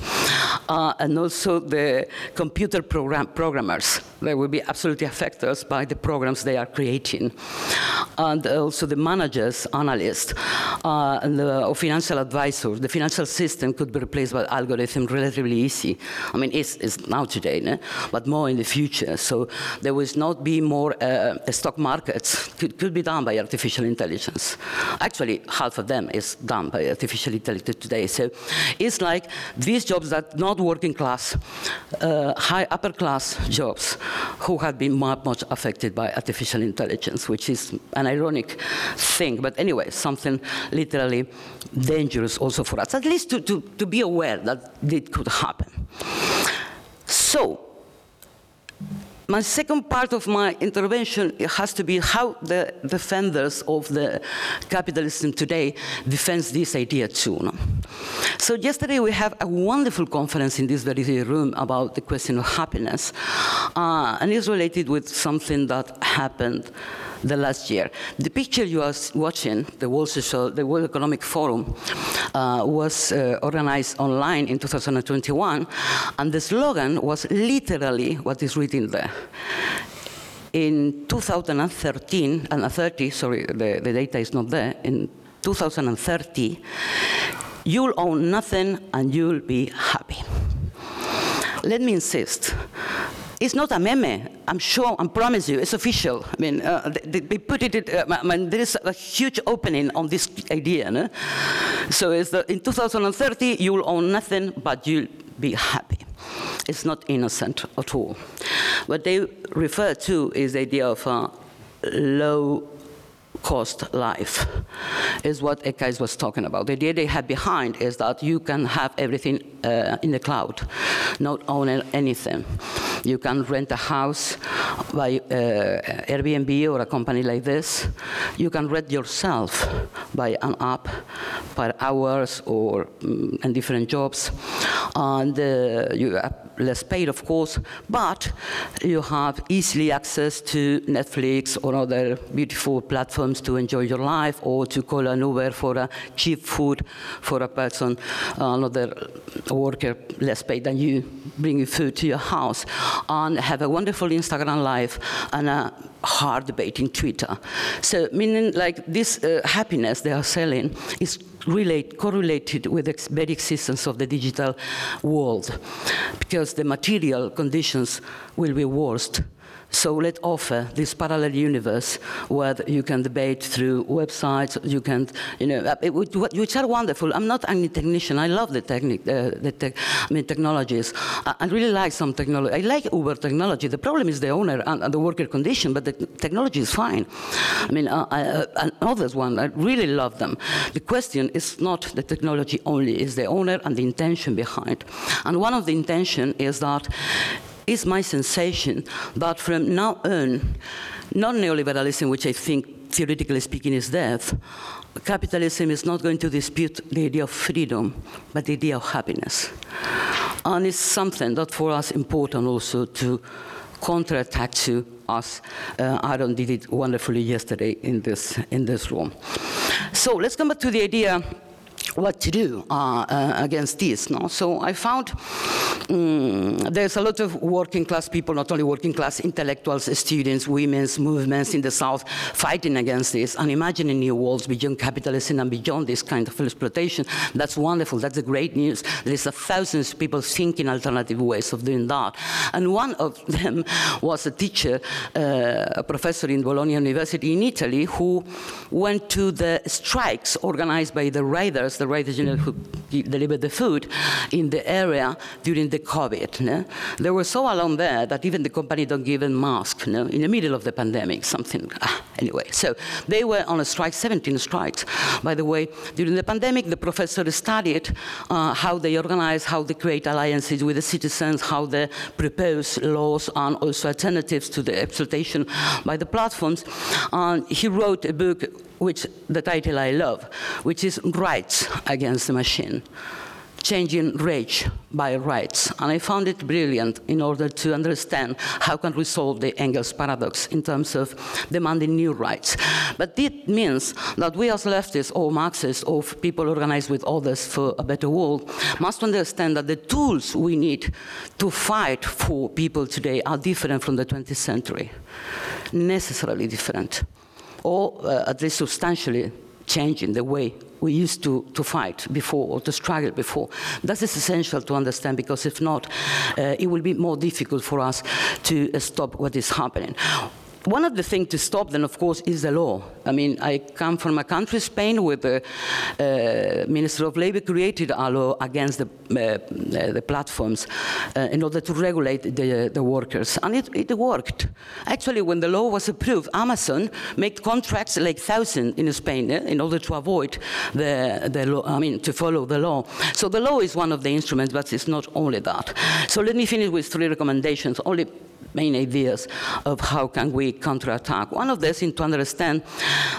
uh, and also the computer program programmers. They will be absolutely affected by the programs they are creating. And also the managers, analysts, uh, and the financial advisors, the financial system could be replaced by algorithm relatively easy. I mean, it's, it's now today, but more in the future. So there will not be more uh, stock markets could, could be done by artificial intelligence. Actually, half of them is done by artificial intelligence today. So it's like these jobs that not working class, uh, high upper class jobs, who have been much, much affected by artificial intelligence, which is an ironic thing. But anyway, something literally dangerous also for us, at least to, to, to be aware that it could happen. So, my second part of my intervention has to be how the defenders of the capitalism today defends this idea too. No? So yesterday we have a wonderful conference in this very room about the question of happiness, uh, and it's related with something that happened the last year. The picture you are watching, the World, Social, the World Economic Forum, uh, was uh, organized online in 2021, and the slogan was literally what is written there. In 2013, and uh, 30, sorry, the, the data is not there, in 2030, you'll own nothing and you'll be happy. Let me insist it's not a meme. I'm sure, I promise you, it's official. I mean, uh, they, they, put it, uh, I mean, there is a huge opening on this idea. No? So it's the, in 2030, you'll own nothing, but you'll be happy. It's not innocent at all. What they refer to is the idea of a low cost life is what Ekaitz was talking about. The idea they have behind is that you can have everything uh, in the cloud, not own anything. You can rent a house by uh, Airbnb or a company like this. You can rent yourself by an app per hours or um, in different jobs. And uh, you have less paid, of course, but you have easily access to Netflix or other beautiful platforms to enjoy your life or to call an Uber for a cheap food for a person, another worker less paid than you, bring food to your house and have a wonderful Instagram live and a hard in Twitter. So, meaning like this uh, happiness they are selling is relate, correlated with the very existence of the digital world because the material conditions will be worse so let's offer this parallel universe where you can debate through websites, you can, you know, uh, which are wonderful. I'm not any technician. I love the technique, uh, the te I mean, technologies. I, I, really like some technology. I like Uber technology. The problem is the owner and, and the worker condition, but the technology is fine. I mean, uh, I, uh, others one, I really love them. The question is not the technology only, it's the owner and the intention behind. And one of the intention is that is my sensation that from now on, not neoliberalism, which I think theoretically speaking is death, capitalism is not going to dispute the idea of freedom, but the idea of happiness. And it's something that for us important also to counterattack to us. Uh, Aaron did it wonderfully yesterday in this, in this room. So let's come back to the idea what to do uh, uh, against this. No? So I found um, there's a lot of working class people, not only working class intellectuals, students, women's movements in the South fighting against this and imagining new worlds beyond capitalism and beyond this kind of exploitation. That's wonderful. That's the great news. There's a thousands of people thinking alternative ways of doing that. And one of them was a teacher, uh, a professor in Bologna University in Italy, who went to the strikes organized by the riders the Riders Union who delivered the food in the area during the COVID. No? They were so alone there that even the company don't give them masks no? in the middle of the pandemic, something. Ah, anyway, so they were on a strike, 17 strikes. By the way, during the pandemic, the professor studied uh, how they organize, how they create alliances with the citizens, how they propose laws and also alternatives to the exploitation by the platforms. And he wrote a book which the title I love, which is Rights Against the Machine changing rage by rights. And I found it brilliant in order to understand how can we solve the Engels paradox in terms of demanding new rights. But it means that we as leftists or Marxists or people organized with others for a better world must understand that the tools we need to fight for people today are different from the 20th century, necessarily different or uh, at least substantially changing the way we used to, to fight before or to struggle before. That is essential to understand because if not, uh, it will be more difficult for us to uh, stop what is happening. One of the things to stop then, of course, is the law. I mean, I come from a country, Spain, where the uh, Minister of Labor created a law against the, uh, the platforms uh, in order to regulate the, the workers. And it, it, worked. Actually, when the law was approved, Amazon made contracts like thousand in Spain eh, in order to avoid the, the law, I mean, to follow the law. So the law is one of the instruments, but it's not only that. So let me finish with three recommendations. Only main ideas of how can we counterattack. One of this is to understand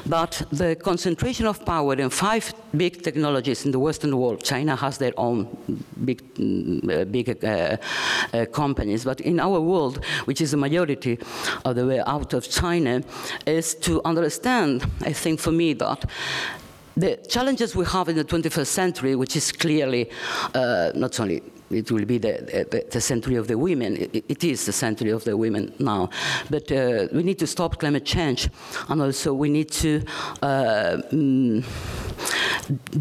that the concentration of power in five big technologies in the Western world, China has their own big, uh, big uh, uh, companies, but in our world, which is the majority of the way out of China, is to understand, I think for me, that the challenges we have in the 21st century, which is clearly uh, not only it will be the, the, the century of the women. It, it is the century of the women now. But uh, we need to stop climate change, and also we need to uh, mm,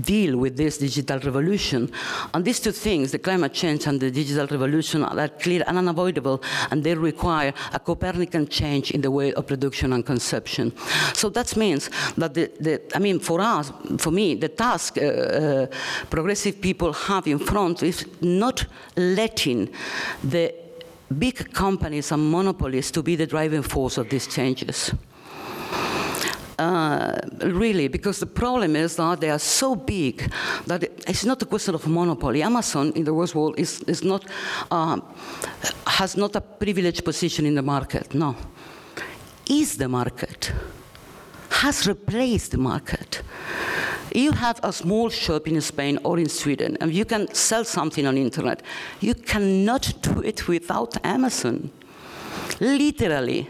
deal with this digital revolution. And these two things, the climate change and the digital revolution, are clear and unavoidable, and they require a Copernican change in the way of production and consumption. So that means that the, the I mean, for us, for me, the task uh, uh, progressive people have in front is not letting the big companies and monopolies to be the driving force of these changes. Uh, really, because the problem is that they are so big that it's not a question of monopoly. Amazon in the West world is, is not, uh, has not a privileged position in the market, no. Is the market, has replaced the market. You have a small shop in Spain or in Sweden and you can sell something on internet. You cannot do it without Amazon. Literally.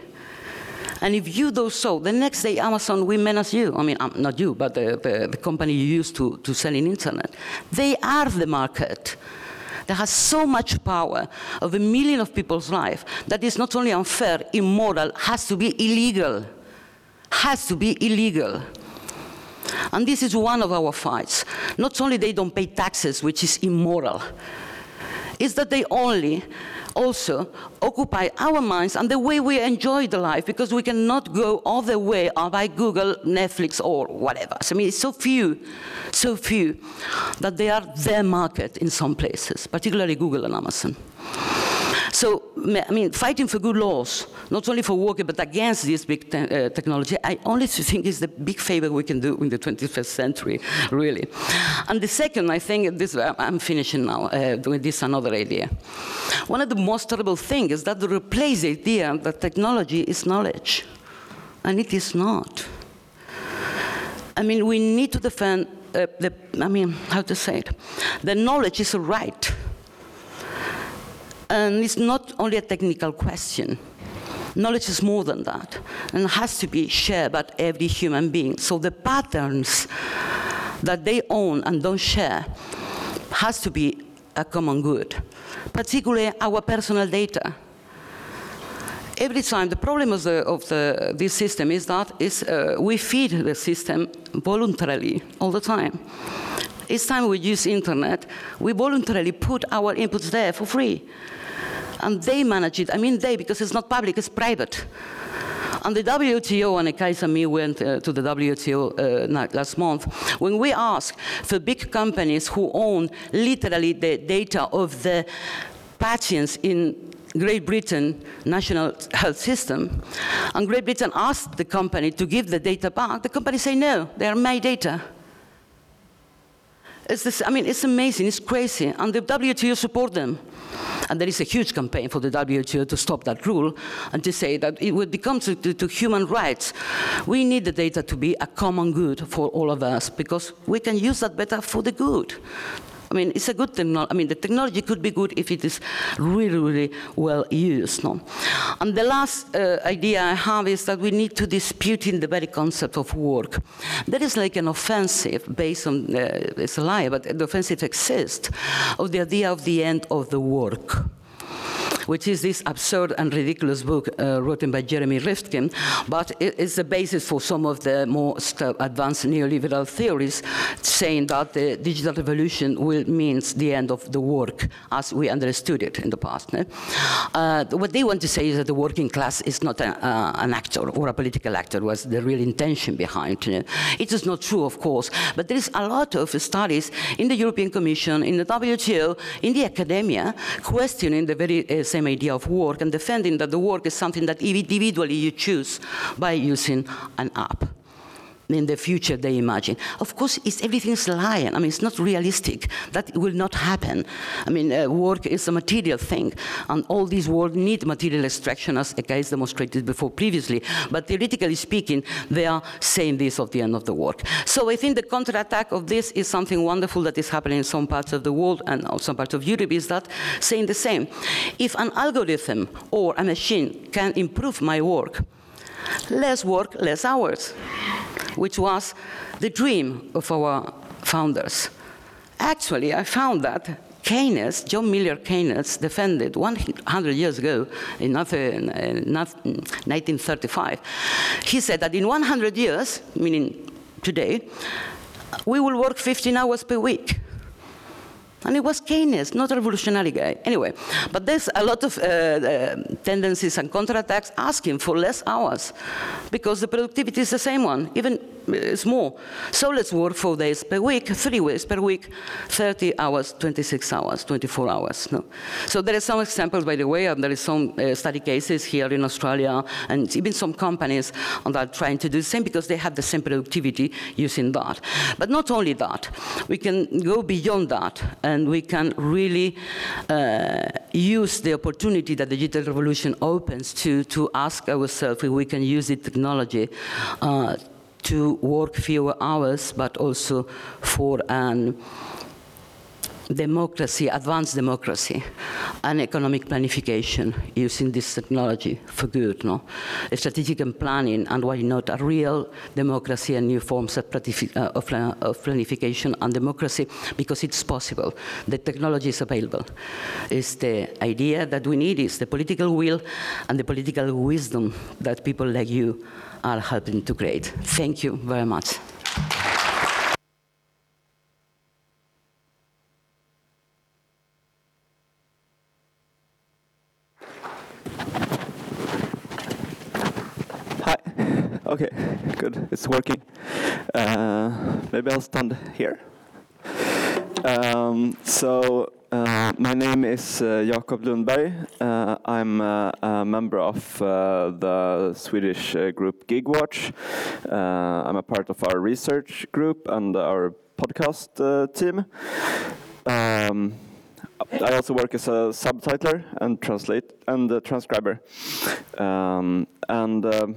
And if you do so, the next day Amazon will menace you. I mean, um, not you, but the, the, the company you use to, to sell in internet. They are the market that has so much power of a million of people's life that is not only unfair, immoral, has to be illegal. Has to be illegal. And this is one of our fights. Not only they don't pay taxes, which is immoral, is that they only also occupy our minds and the way we enjoy the life because we cannot go all the way by Google, Netflix, or whatever. So, I mean, it's so few, so few that they are their market in some places, particularly Google and Amazon. So, I mean, fighting for good laws, not only for workers, but against this big te uh, technology, I only think is the big favor we can do in the 21st century, really. And the second, I think, this, I'm finishing now uh, with this another idea. One of the most terrible things is that to replace the idea that technology is knowledge, and it is not. I mean, we need to defend uh, the, I mean, how to say it? The knowledge is a right and it's not only a technical question. Knowledge is more than that and has to be shared by every human being. So the patterns that they own and don't share has to be a common good, particularly our personal data. Every time, the problem of, the, of the, this system is that is, uh, we feed the system voluntarily all the time. Each time we use internet, we voluntarily put our inputs there for free. And they manage it. I mean they, because it's not public, it's private. And the WTO, and Kaisa and me went uh, to the WTO uh, last month, when we asked for big companies who own literally the data of the patients in Great Britain national health system, and Great Britain asked the company to give the data back, the company say no, they are my data. It's this, I mean, it's amazing, it's crazy, and the WTO support them. And there is a huge campaign for the WTO to stop that rule and to say that it would become to, to, to human rights. We need the data to be a common good for all of us because we can use that better for the good. I mean, it's a good technology. I mean, the technology could be good if it is really, really well used. No? And the last uh, idea I have is that we need to dispute in the very concept of work. There is like an offensive based on, uh, it's a lie, but the offensive exists, of the idea of the end of the work which is this absurd and ridiculous book uh, written by Jeremy Rifkin, but it is the basis for some of the most advanced neoliberal theories saying that the digital revolution will means the end of the work as we understood it in the past. Uh, what they want to say is that the working class is not a, uh, an actor or a political actor was the real intention behind it. It is not true, of course, but there is a lot of studies in the European Commission, in the WTO, in the academia, questioning the very uh, same idea of work and defending that the work is something that individually you choose by using an app in the future they imagine. Of course, it's, everything's lying. I mean, it's not realistic. That will not happen. I mean, uh, work is a material thing, and all these work need material extraction, as guys demonstrated before previously. But theoretically speaking, they are saying this of the end of the work. So I think the counterattack of this is something wonderful that is happening in some parts of the world and some parts of Europe is that saying the same. If an algorithm or a machine can improve my work, less work, less hours, which was the dream of our founders. Actually, I found that Keynes, John Maynard Keynes, defended 100 years ago, in 1935, he said that in 100 years, meaning today, we will work 15 hours per week. And it was Keynes, not a revolutionary guy. Anyway, but there's a lot of uh, uh, tendencies and counterattacks asking for less hours because the productivity is the same one, even it's more. So let's work four days per week, three days per week, 30 hours, 26 hours, 24 hours. No? So there are some examples, by the way, and there is some uh, study cases here in Australia, and even some companies that are trying to do the same because they have the same productivity using that. But not only that, we can go beyond that, and we can really uh, use the opportunity that the digital revolution opens to, to ask ourselves if we can use the technology uh, to work fewer hours, but also for an democracy, advanced democracy, and economic planification using this technology for good, no? Strategic and planning, and why not a real democracy and new forms uh, of, planification and democracy, because it's possible. The technology is available. It's the idea that we need is the political will and the political wisdom that people like you are helping to create. Thank you very much. Okay, good. It's working. Uh, maybe I'll stand here. Um, so uh, my name is uh, Jakob Lundberg. Uh, I'm uh, a member of uh, the Swedish uh, group GigWatch. I'm a part of our research group and our podcast team. Um, I also work as a subtitler and translate and transcriber. Um, and um,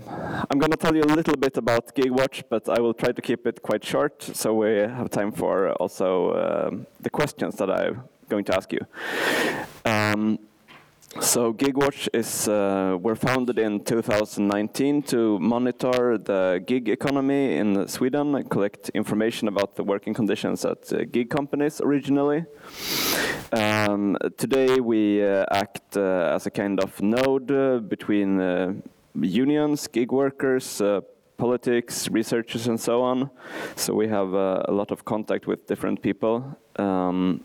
I'm going to tell you a little bit about GigWatch, but I will try to keep it quite short so we have time for also um, the questions that I'm going to ask you. Um, So GigWatch is uh, we're founded in 2019 to monitor the gig economy in Sweden and collect information about the working conditions at uh, gig companies originally. Um, today we uh, act uh, as a kind of node uh, between uh, unions, gig workers, politics, researchers, and so on. So we have a lot of contact with different people. Um,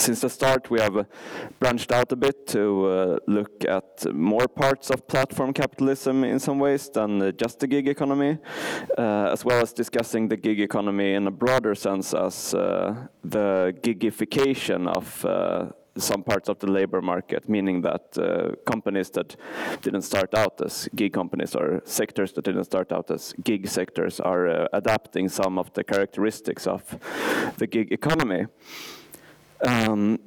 since the start, we have uh, branched out a bit to uh, look at more parts of platform capitalism in some ways than uh, just the gig economy, uh, as well as discussing the gig economy in a broader sense as uh, the gigification of uh, some parts of the labor market, meaning that uh, companies that didn't start out as gig companies or sectors that didn't start out as gig sectors are uh, adapting some of the characteristics of the gig economy. Um,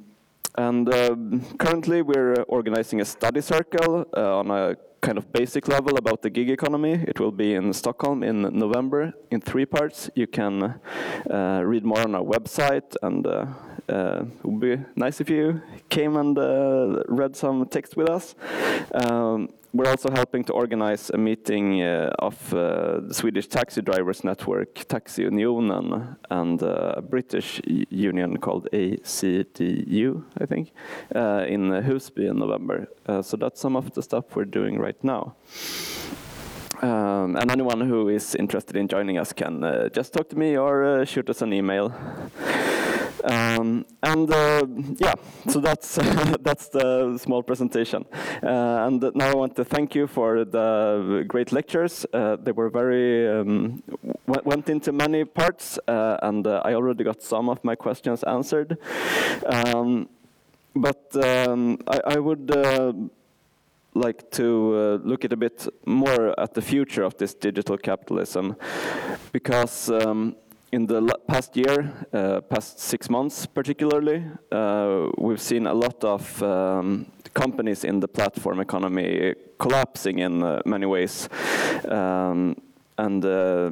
and uh, currently we're organizing a study circle uh, on a kind of basic level about the gig economy. It will be in Stockholm in November in three parts. You can uh, read more on our website and uh, uh, it would be nice if you came and uh, read some text with us. Um, we're also helping to organize a meeting uh, of uh, the Swedish taxi drivers network, Taxiunionen, and uh, a British union called ADCU, I think, uh, in Husby in November. Uh, so that's some of the stuff we're doing right now. Um, and anyone who is interested in joining us can uh, just talk to me or shoot us an email. Um, and uh, yeah, so that's that's the small presentation. Uh, and now I want to thank you for the great lectures. Uh, they were very um, went into many parts, uh, and uh, I already got some of my questions answered. Um, but um, I, I, would uh, like to look at a bit more at the future of this digital capitalism, because. Um, in the past year, uh, past six months particularly, uh, we've seen a lot of um, companies in the platform economy collapsing in uh, many ways. Um, and uh,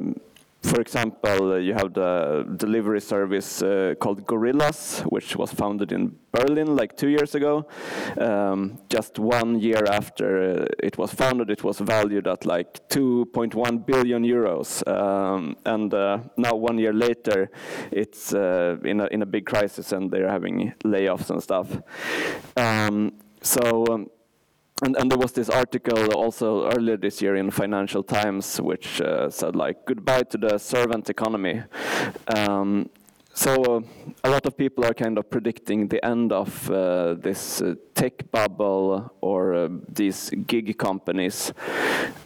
for example, uh, you have the delivery service uh, called Gorillas, which was founded in Berlin like two years ago. Um, just one year after uh, it was founded, it was valued at like 2.1 billion euros. Um, and uh, now, one year later, it's uh, in, a, in a big crisis and they're having layoffs and stuff. Um, so, um, and, and, there was this article also earlier this year in Financial Times, which uh, said like goodbye to the servant economy. Um, so uh, a lot of people are kind of predicting the end of uh, this uh, tech bubble or uh, these gig companies.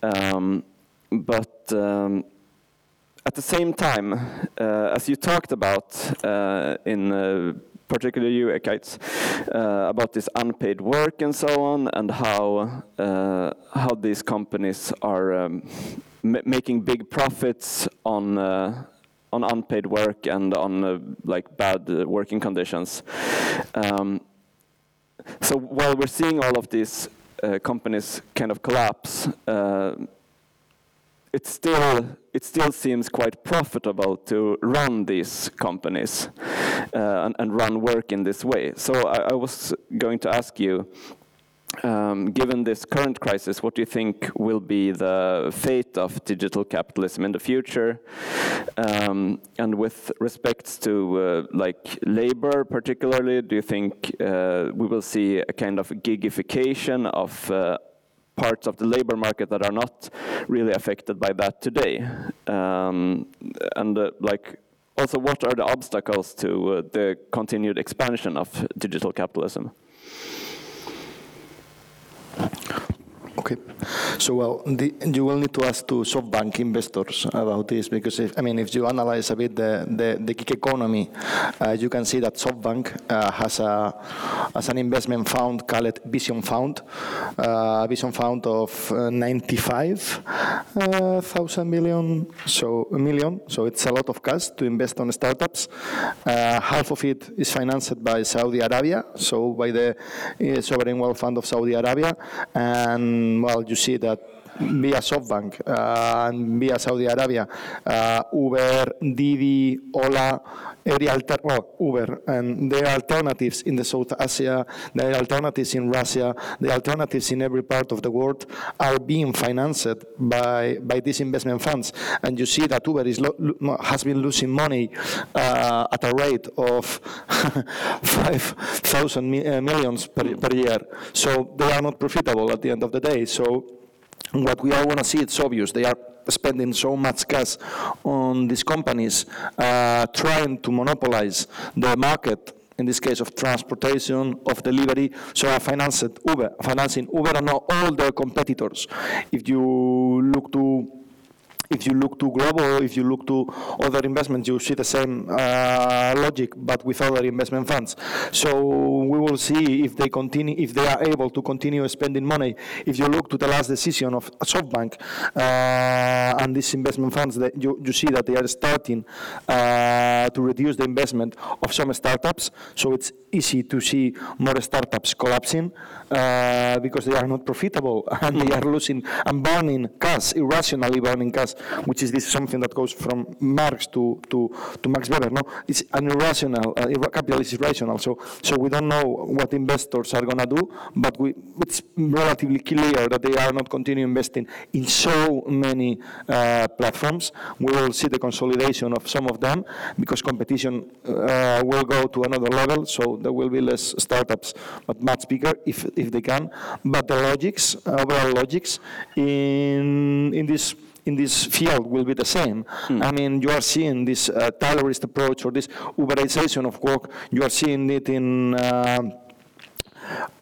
Um, but um, at the same time, uh, as you talked about in particularly you, Ekaitz, uh, about this unpaid work and so on, and how uh, how these companies are um, making big profits on uh, on unpaid work and on uh, like bad uh, working conditions. Um, so while we're seeing all of these uh, companies kind of collapse, it still it still seems quite profitable to run these companies uh, and, and, run work in this way. So I, I was going to ask you, um, given this current crisis, what do you think will be the fate of digital capitalism in the future? Um, and with respects to uh, like labor, particularly, do you think uh, we will see a kind of gigification of uh, parts of the labor market that are not really affected by that today. Um, and uh, like, also, what are the obstacles to uh, the continued expansion of digital capitalism? Okay. So, well, the, you will need to ask to SoftBank investors about this because, if, I mean, if you analyze a bit the, the, the gig economy, uh, you can see that SoftBank uh, has, a, has an investment fund called Vision Fund, uh, Vision Fund of uh, 95,000 uh, million, so a million. So it's a lot of cash to invest on startups. Uh, half of it is financed by Saudi Arabia, so by the Sovereign Wealth Fund of Saudi Arabia, and well, you see that via SoftBank uh, via Saudi Arabia, uh, Uber, Didi, Ola, alter well, Uber, and there are alternatives in the South Asia, there are alternatives in Russia, the alternatives in every part of the world are being financed by, by these investment funds. And you see that Uber is has been losing money uh, at a rate of 5,000 mi uh, millions per, per year. So they are not profitable at the end of the day. So what we all want to see, it's obvious. They are spending so much cash on these companies, uh, trying to monopolize the market in this case of transportation, of delivery, so I financed Uber, financing Uber and all the competitors. If you look to if you look to global, if you look to other investments, you see the same uh, logic, but with other investment funds. So we will see if they continue, if they are able to continue spending money. If you look to the last decision of SoftBank uh, and these investment funds, that you, you see that they are starting uh, to reduce the investment of some startups. So it's easy to see more startups collapsing uh, because they are not profitable and they are losing and burning cash, irrationally burning cash which is this something that goes from Marx to, to, to Max Weber. No, it's an irrational, uh, capital is irrational. So, so we don't know what investors are going to do, but we, it's relatively clear that they are not continuing investing in so many uh, platforms. We will see the consolidation of some of them because competition uh, will go to another level. So there will be less startups, but much bigger if, if they can. But the logics, overall logics in, in this in this field will be the same. Mm. I mean, you are seeing this uh, Taylorist approach or this Uberization of work, you are seeing it in uh,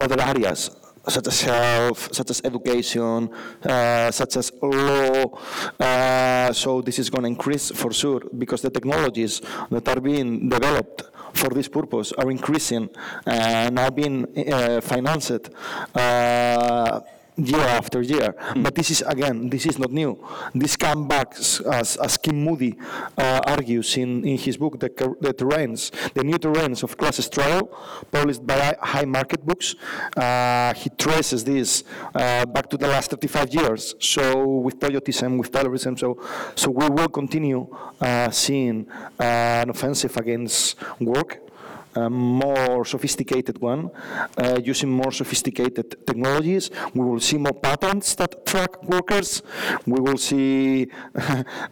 other areas such as health, such as education, uh, such as law. Uh, so this is going to increase for sure because the technologies that are being developed for this purpose are increasing and are being uh, financed uh, year after year. Mm. But this is, again, this is not new. This comes back, as, as Kim Moody uh, argues in, in his book, the, the Terrains, the New Terrains of class struggle, published by Haymarket Books. Uh, he traces this uh, back to the last 35 years. So with Toyotism, with Taylorism, so, so we will continue uh, seeing uh, an offensive against work a more sophisticated one, uh, using more sophisticated technologies. We will see more patents that track workers. We will see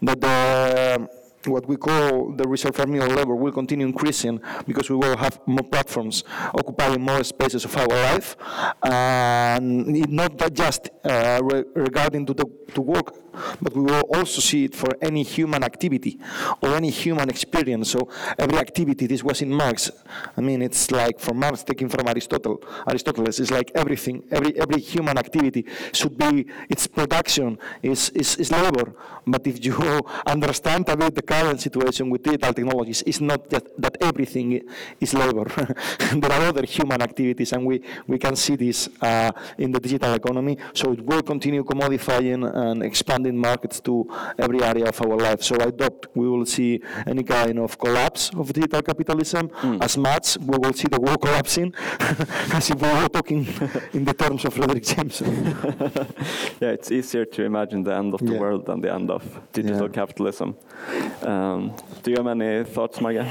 that the what we call the reserve terminal level will continue increasing because we will have more platforms occupying more spaces of our life. And not just uh, re regarding to the to work but we will also see it for any human activity or any human experience. So every activity, this was in Marx. I mean, it's like from Marx taking from Aristotle. Aristotle is like everything, every every human activity should be its production is, is, is labor. But if you understand a bit the current situation with digital technologies, it's not just that everything is labor. there are other human activities, and we, we can see this uh, in the digital economy. So it will continue commodifying and expanding expanding markets to every area of our life. So I doubt we will see any kind of collapse of digital capitalism mm. as much we will see the world collapsing as if we were talking in the terms of Frederick James. yeah, it's easier to imagine the end of the yeah. world than the end of digital yeah. capitalism. Um, do you have any thoughts, Marga?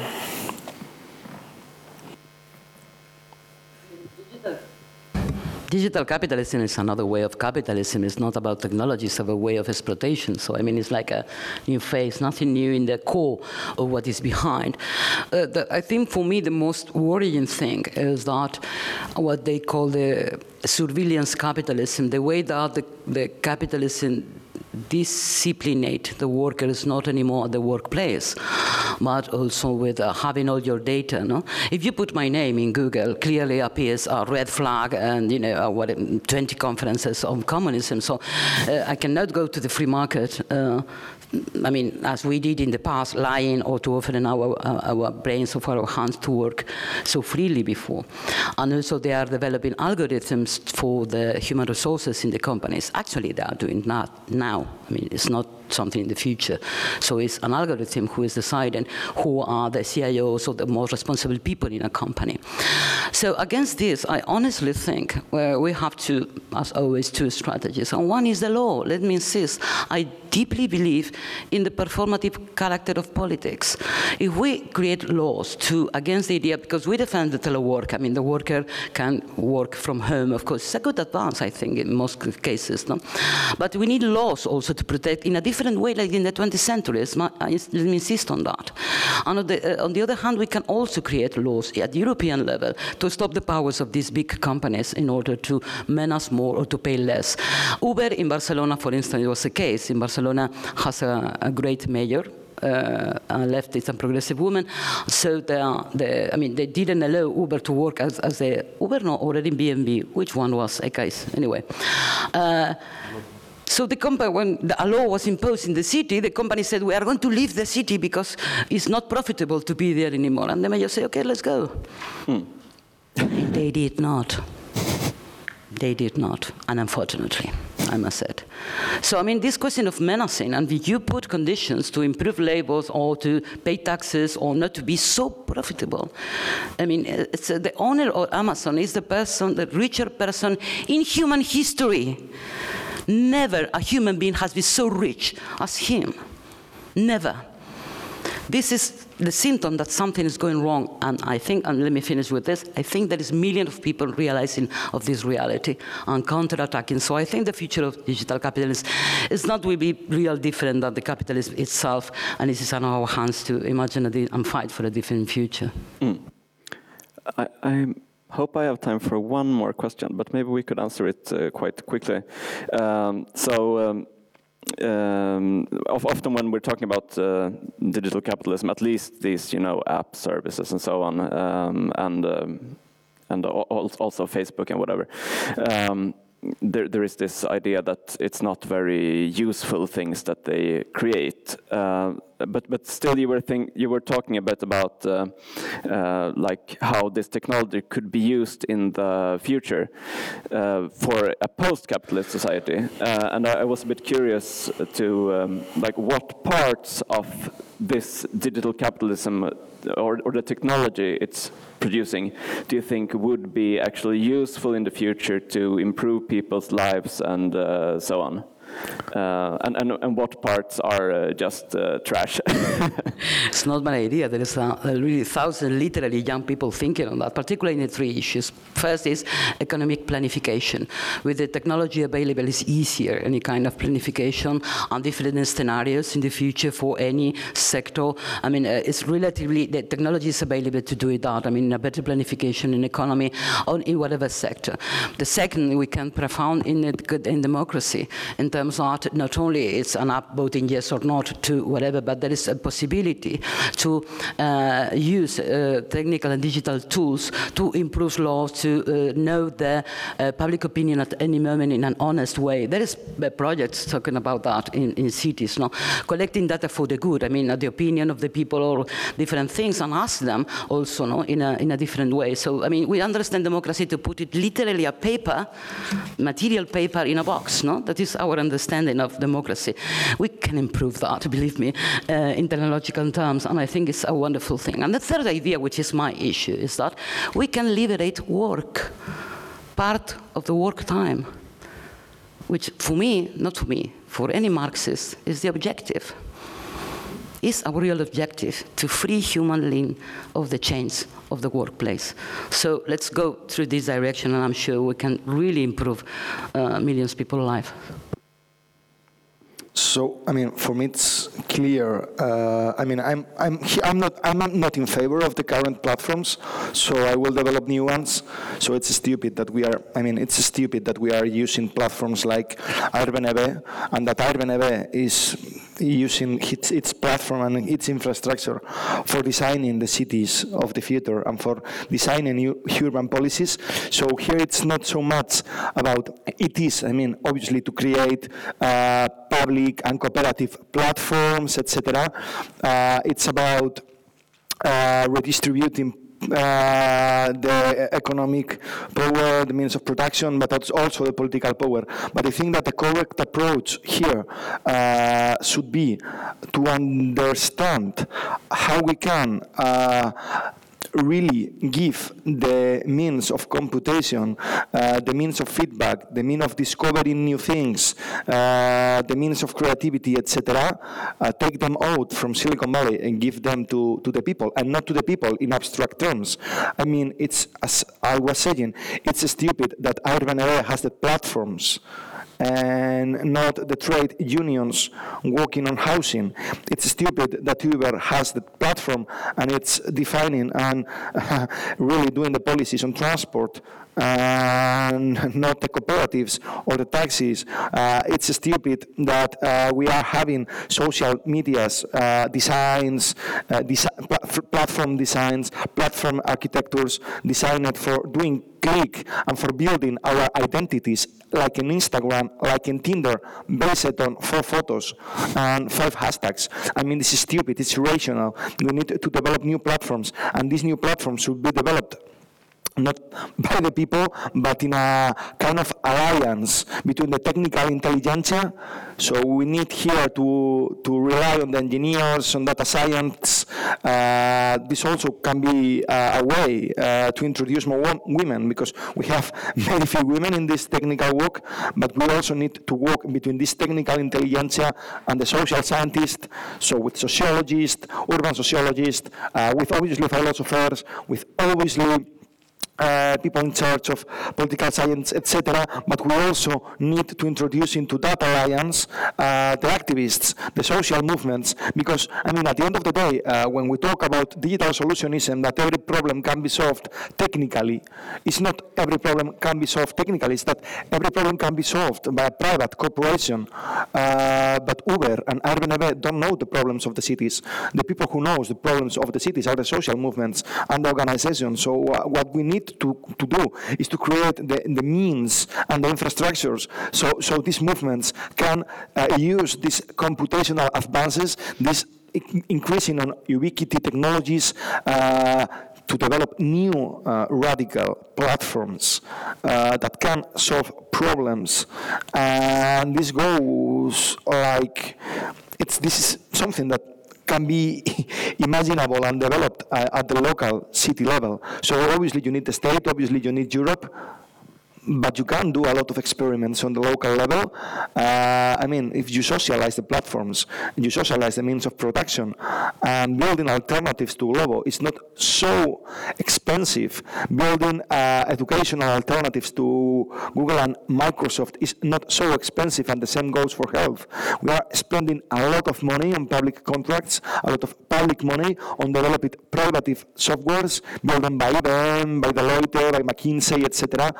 Digital capitalism is another way of capitalism. It's not about technology, it's a way of exploitation. So, I mean, it's like a new phase, nothing new in the core of what is behind. Uh, the, I think for me, the most worrying thing is that what they call the surveillance capitalism, the way that the, the capitalism disciplinate the workers not anymore at the workplace, but also with uh, having all your data. No? If you put my name in Google, clearly appears a red flag and you know uh, what 20 conferences on communism. So uh, I cannot go to the free market uh, I mean, as we did in the past, lying or to often our, uh, our brains of our hands to work so freely before. And also they are developing algorithms for the human resources in the companies. Actually, they are doing that now. I mean, it's not something in the future. So it's an algorithm who is deciding who are the CIOs or the most responsible people in a company. So against this, I honestly think uh, we have to, as always, two strategies. And one is the law. Let me insist. I deeply believe in the performative character of politics. If we create laws to against the idea, because we defend the telework, I mean, the worker can work from home, of course, it's a good advance, I think, in most cases. No? But we need laws also to protect in a different way, like in the 20th century. Let me insist on that. On the, uh, on the other hand, we can also create laws at the European level to stop the powers of these big companies in order to menace more or to pay less. Uber in Barcelona, for instance, was a case. In Barcelona has a, a great mayor, uh, leftist and progressive woman. So the, the, I mean, they didn't allow Uber to work as, as a Uber, no, already B&B. Which one was a case? Anyway. Uh, so the company, when the law was imposed in the city, the company said, we are going to leave the city because it's not profitable to be there anymore. And the mayor said, okay, let's go. Hmm. they did not. They did not, and unfortunately, I must say. So, I mean, this question of menacing, and you put conditions to improve labors or to pay taxes or not to be so profitable. I mean, it's, uh, the owner of Amazon is the person, the richer person in human history. Never a human being has been so rich as him. Never. This is the symptom that something is going wrong. And I think, and let me finish with this, I think there is millions of people realizing of this reality and counterattacking. So I think the future of digital capitalism is not will be real different than the capitalism itself. And it is on our hands to imagine and fight for a different future. Mm. I, I hope I have time for one more question, but maybe we could answer it uh, quite quickly. Um, so um, um, often when we're talking about uh, digital capitalism, at least these, you know, app services and so on, um, and um, and also Facebook and whatever. There, there is this idea that it's not very useful things that they create. Uh, but but still, you were think you were talking a bit about uh, uh, like how this technology could be used in the future uh, for a post-capitalist society, uh, and I, I, was a bit curious to um, like what parts of this digital capitalism or, or the technology it's producing do you think would be actually useful in the future to improve people's lives and uh, so on? Uh, and, and, and, what parts are uh, just uh, trash? it's not my idea. There is a, a really thousand literally young people thinking on that, particularly in the three issues. First is economic planification. With the technology available, it's easier, any kind of planification on different scenarios in the future for any sector. I mean, uh, it's relatively, the technology is available to do it that. I mean, a better planification in economy or in whatever sector. The second, we can profound in, it, good in democracy in terms terms of not only it's an up voting yes or not to whatever, but there is a possibility to uh, use uh, technical and digital tools to improve laws, to uh, know the uh, public opinion at any moment in an honest way. There is projects talking about that in, in cities, no? collecting data for the good. I mean, the opinion of the people or different things, and ask them also no? in, a, in a different way. So, I mean, we understand democracy to put it literally a paper, material paper in a box. No, that is our understanding understanding of democracy. We can improve that, believe me, uh, in technological terms, and I think it's a wonderful thing. And the third idea, which is my issue, is that we can liberate work, part of the work time, which for me, not for me, for any Marxist, is the objective is our real objective to free human being of the chains of the workplace. So let's go through this direction, and I'm sure we can really improve uh, millions of people's lives. So, I mean, for me, it's clear. Uh, I mean, I'm, I'm, I'm, not, I'm not in favor of the current platforms, so I will develop new ones. So it's stupid that we are, I mean, it's stupid that we are using platforms like Airbnb, and that Airbnb is using its, its platform and its infrastructure for designing the cities of the future and for designing new urban policies. So here it's not so much about, it is, I mean, obviously to create uh, public and cooperative platforms, etc. Uh, it's about uh, redistributing uh, the economic power, the means of production, but that's also the political power. But I think that the correct approach here uh, should be to understand how we can uh, really give the means of computation, uh, the means of feedback, the means of discovering new things, uh, the means of creativity, etc., uh, take them out from Silicon Valley and give them to, to the people, and not to the people in abstract terms. I mean, it's, as I was saying, it's stupid that Airbnb has the platforms and not the trade unions working on housing. It's stupid that Uber has the platform and it's defining and really doing the policies on transport and not the cooperatives or the taxis. Uh, it's stupid that uh, we are having social medias uh, designs, uh, desi platform designs, platform architectures designed for doing click and for building our identities like in Instagram, like in Tinder, based on four photos and five hashtags. I mean, this is stupid, it's irrational. We need to develop new platforms, and these new platforms should be developed not by the people, but in a kind of alliance between the technical intelligentsia. So we need here to, to rely on the engineers, on data science. Uh, this also can be uh, a way uh, to introduce more women because we have very few women in this technical work, but we also need to work between this technical intelligentsia and the social scientists, so with sociologists, urban sociologists, uh, with obviously philosophers, with obviously uh, people in charge of political science, etc. But we also need to introduce into that alliance uh, the activists, the social movements, because I mean, at the end of the day, uh, when we talk about digital solutionism, that every problem can be solved technically, it's not every problem can be solved technically. It's that every problem can be solved by a private corporation. Uh, but Uber and Airbnb don't know the problems of the cities. The people who knows the problems of the cities are the social movements and the organizations. So uh, what we need to, to do is to create the, the means and the infrastructures so, so these movements can uh, use these computational advances, this increasing on ubiquity technologies uh, to develop new uh, radical platforms uh, that can solve problems. And this goes like, it's, this is something that can be imaginable and developed at the local city level. So obviously you need the state, obviously you need Europe, but you can do a lot of experiments on the local level. Uh, I mean, if you socialize the platforms, you socialize the means of production, and building alternatives to Glovo is not so expensive. Building uh, educational alternatives to Google and Microsoft is not so expensive, and the same goes for health. We are spending a lot of money on public contracts, a lot of public money on developing private softwares built by IBM, by Deloitte, by McKinsey, etc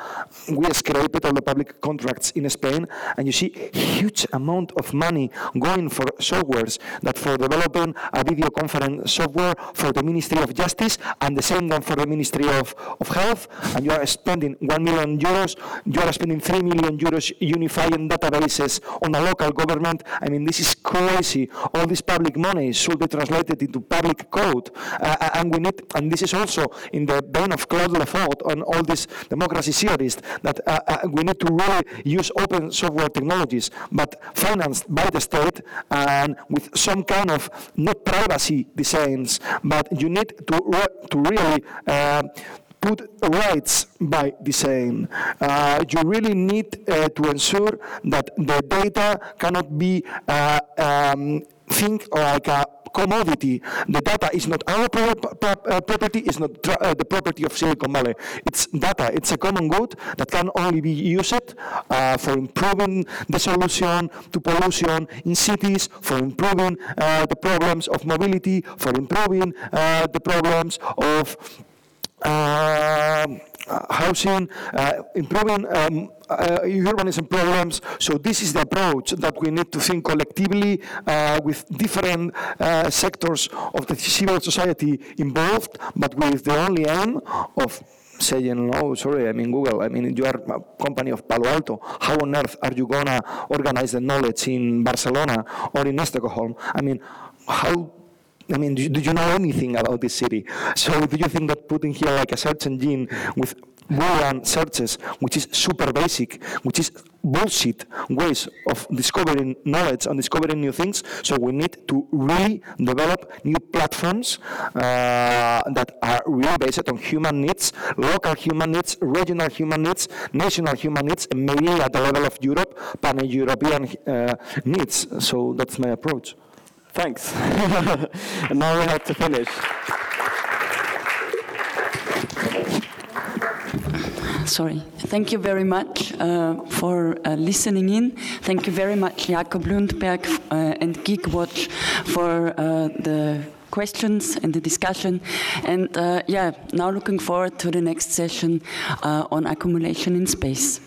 we scraped all the public contracts in Spain, and you see huge amount of money going for softwares that for developing a video conference software for the Ministry of Justice, and the same one for the Ministry of, of Health, and you are spending 1 million euros, you are spending 3 million euros unifying databases on a local government. I mean, this is crazy. All this public money should be translated into public code, uh, and we need, and this is also in the vein of Claude Lefort on all these democracy theorists that uh, uh, we need to really use open software technologies, but financed by the state and with some kind of not privacy designs, but you need to, re to really uh, put rights by design. Uh, you really need uh, to ensure that the data cannot be uh, um, think like a commodity. The data is not our pro pro uh, property, it's not uh, the property of Silicon Valley. It's data, it's a common good that can only be used uh, for improving the solution to pollution in cities, for improving uh, the problems of mobility, for improving uh, the problems of uh, housing, improving um, urbanism problems. So this is the approach that we need to think collectively uh, with different uh, sectors of the civil society involved, but with the only aim of saying, no, sorry, I mean Google, I mean you are a company of Palo Alto. How on earth are you going to organize the knowledge in Barcelona or in Stockholm? I mean, how I mean, do you know anything about this city? So do you think that putting here like a search engine with Boolean searches, which is super basic, which is bullshit ways of discovering knowledge and discovering new things. So we need to really develop new platforms uh, that are really based on human needs, local human needs, regional human needs, national human needs, and maybe at the level of Europe, pan-European uh, needs. So that's my approach. Thanks. and now we have to finish. Sorry. Thank you very much uh, for uh, listening in. Thank you very much, Jakob Lundberg uh, and GigWatch for uh, the questions and the discussion. And uh, yeah, now looking forward to the next session uh, on accumulation in space.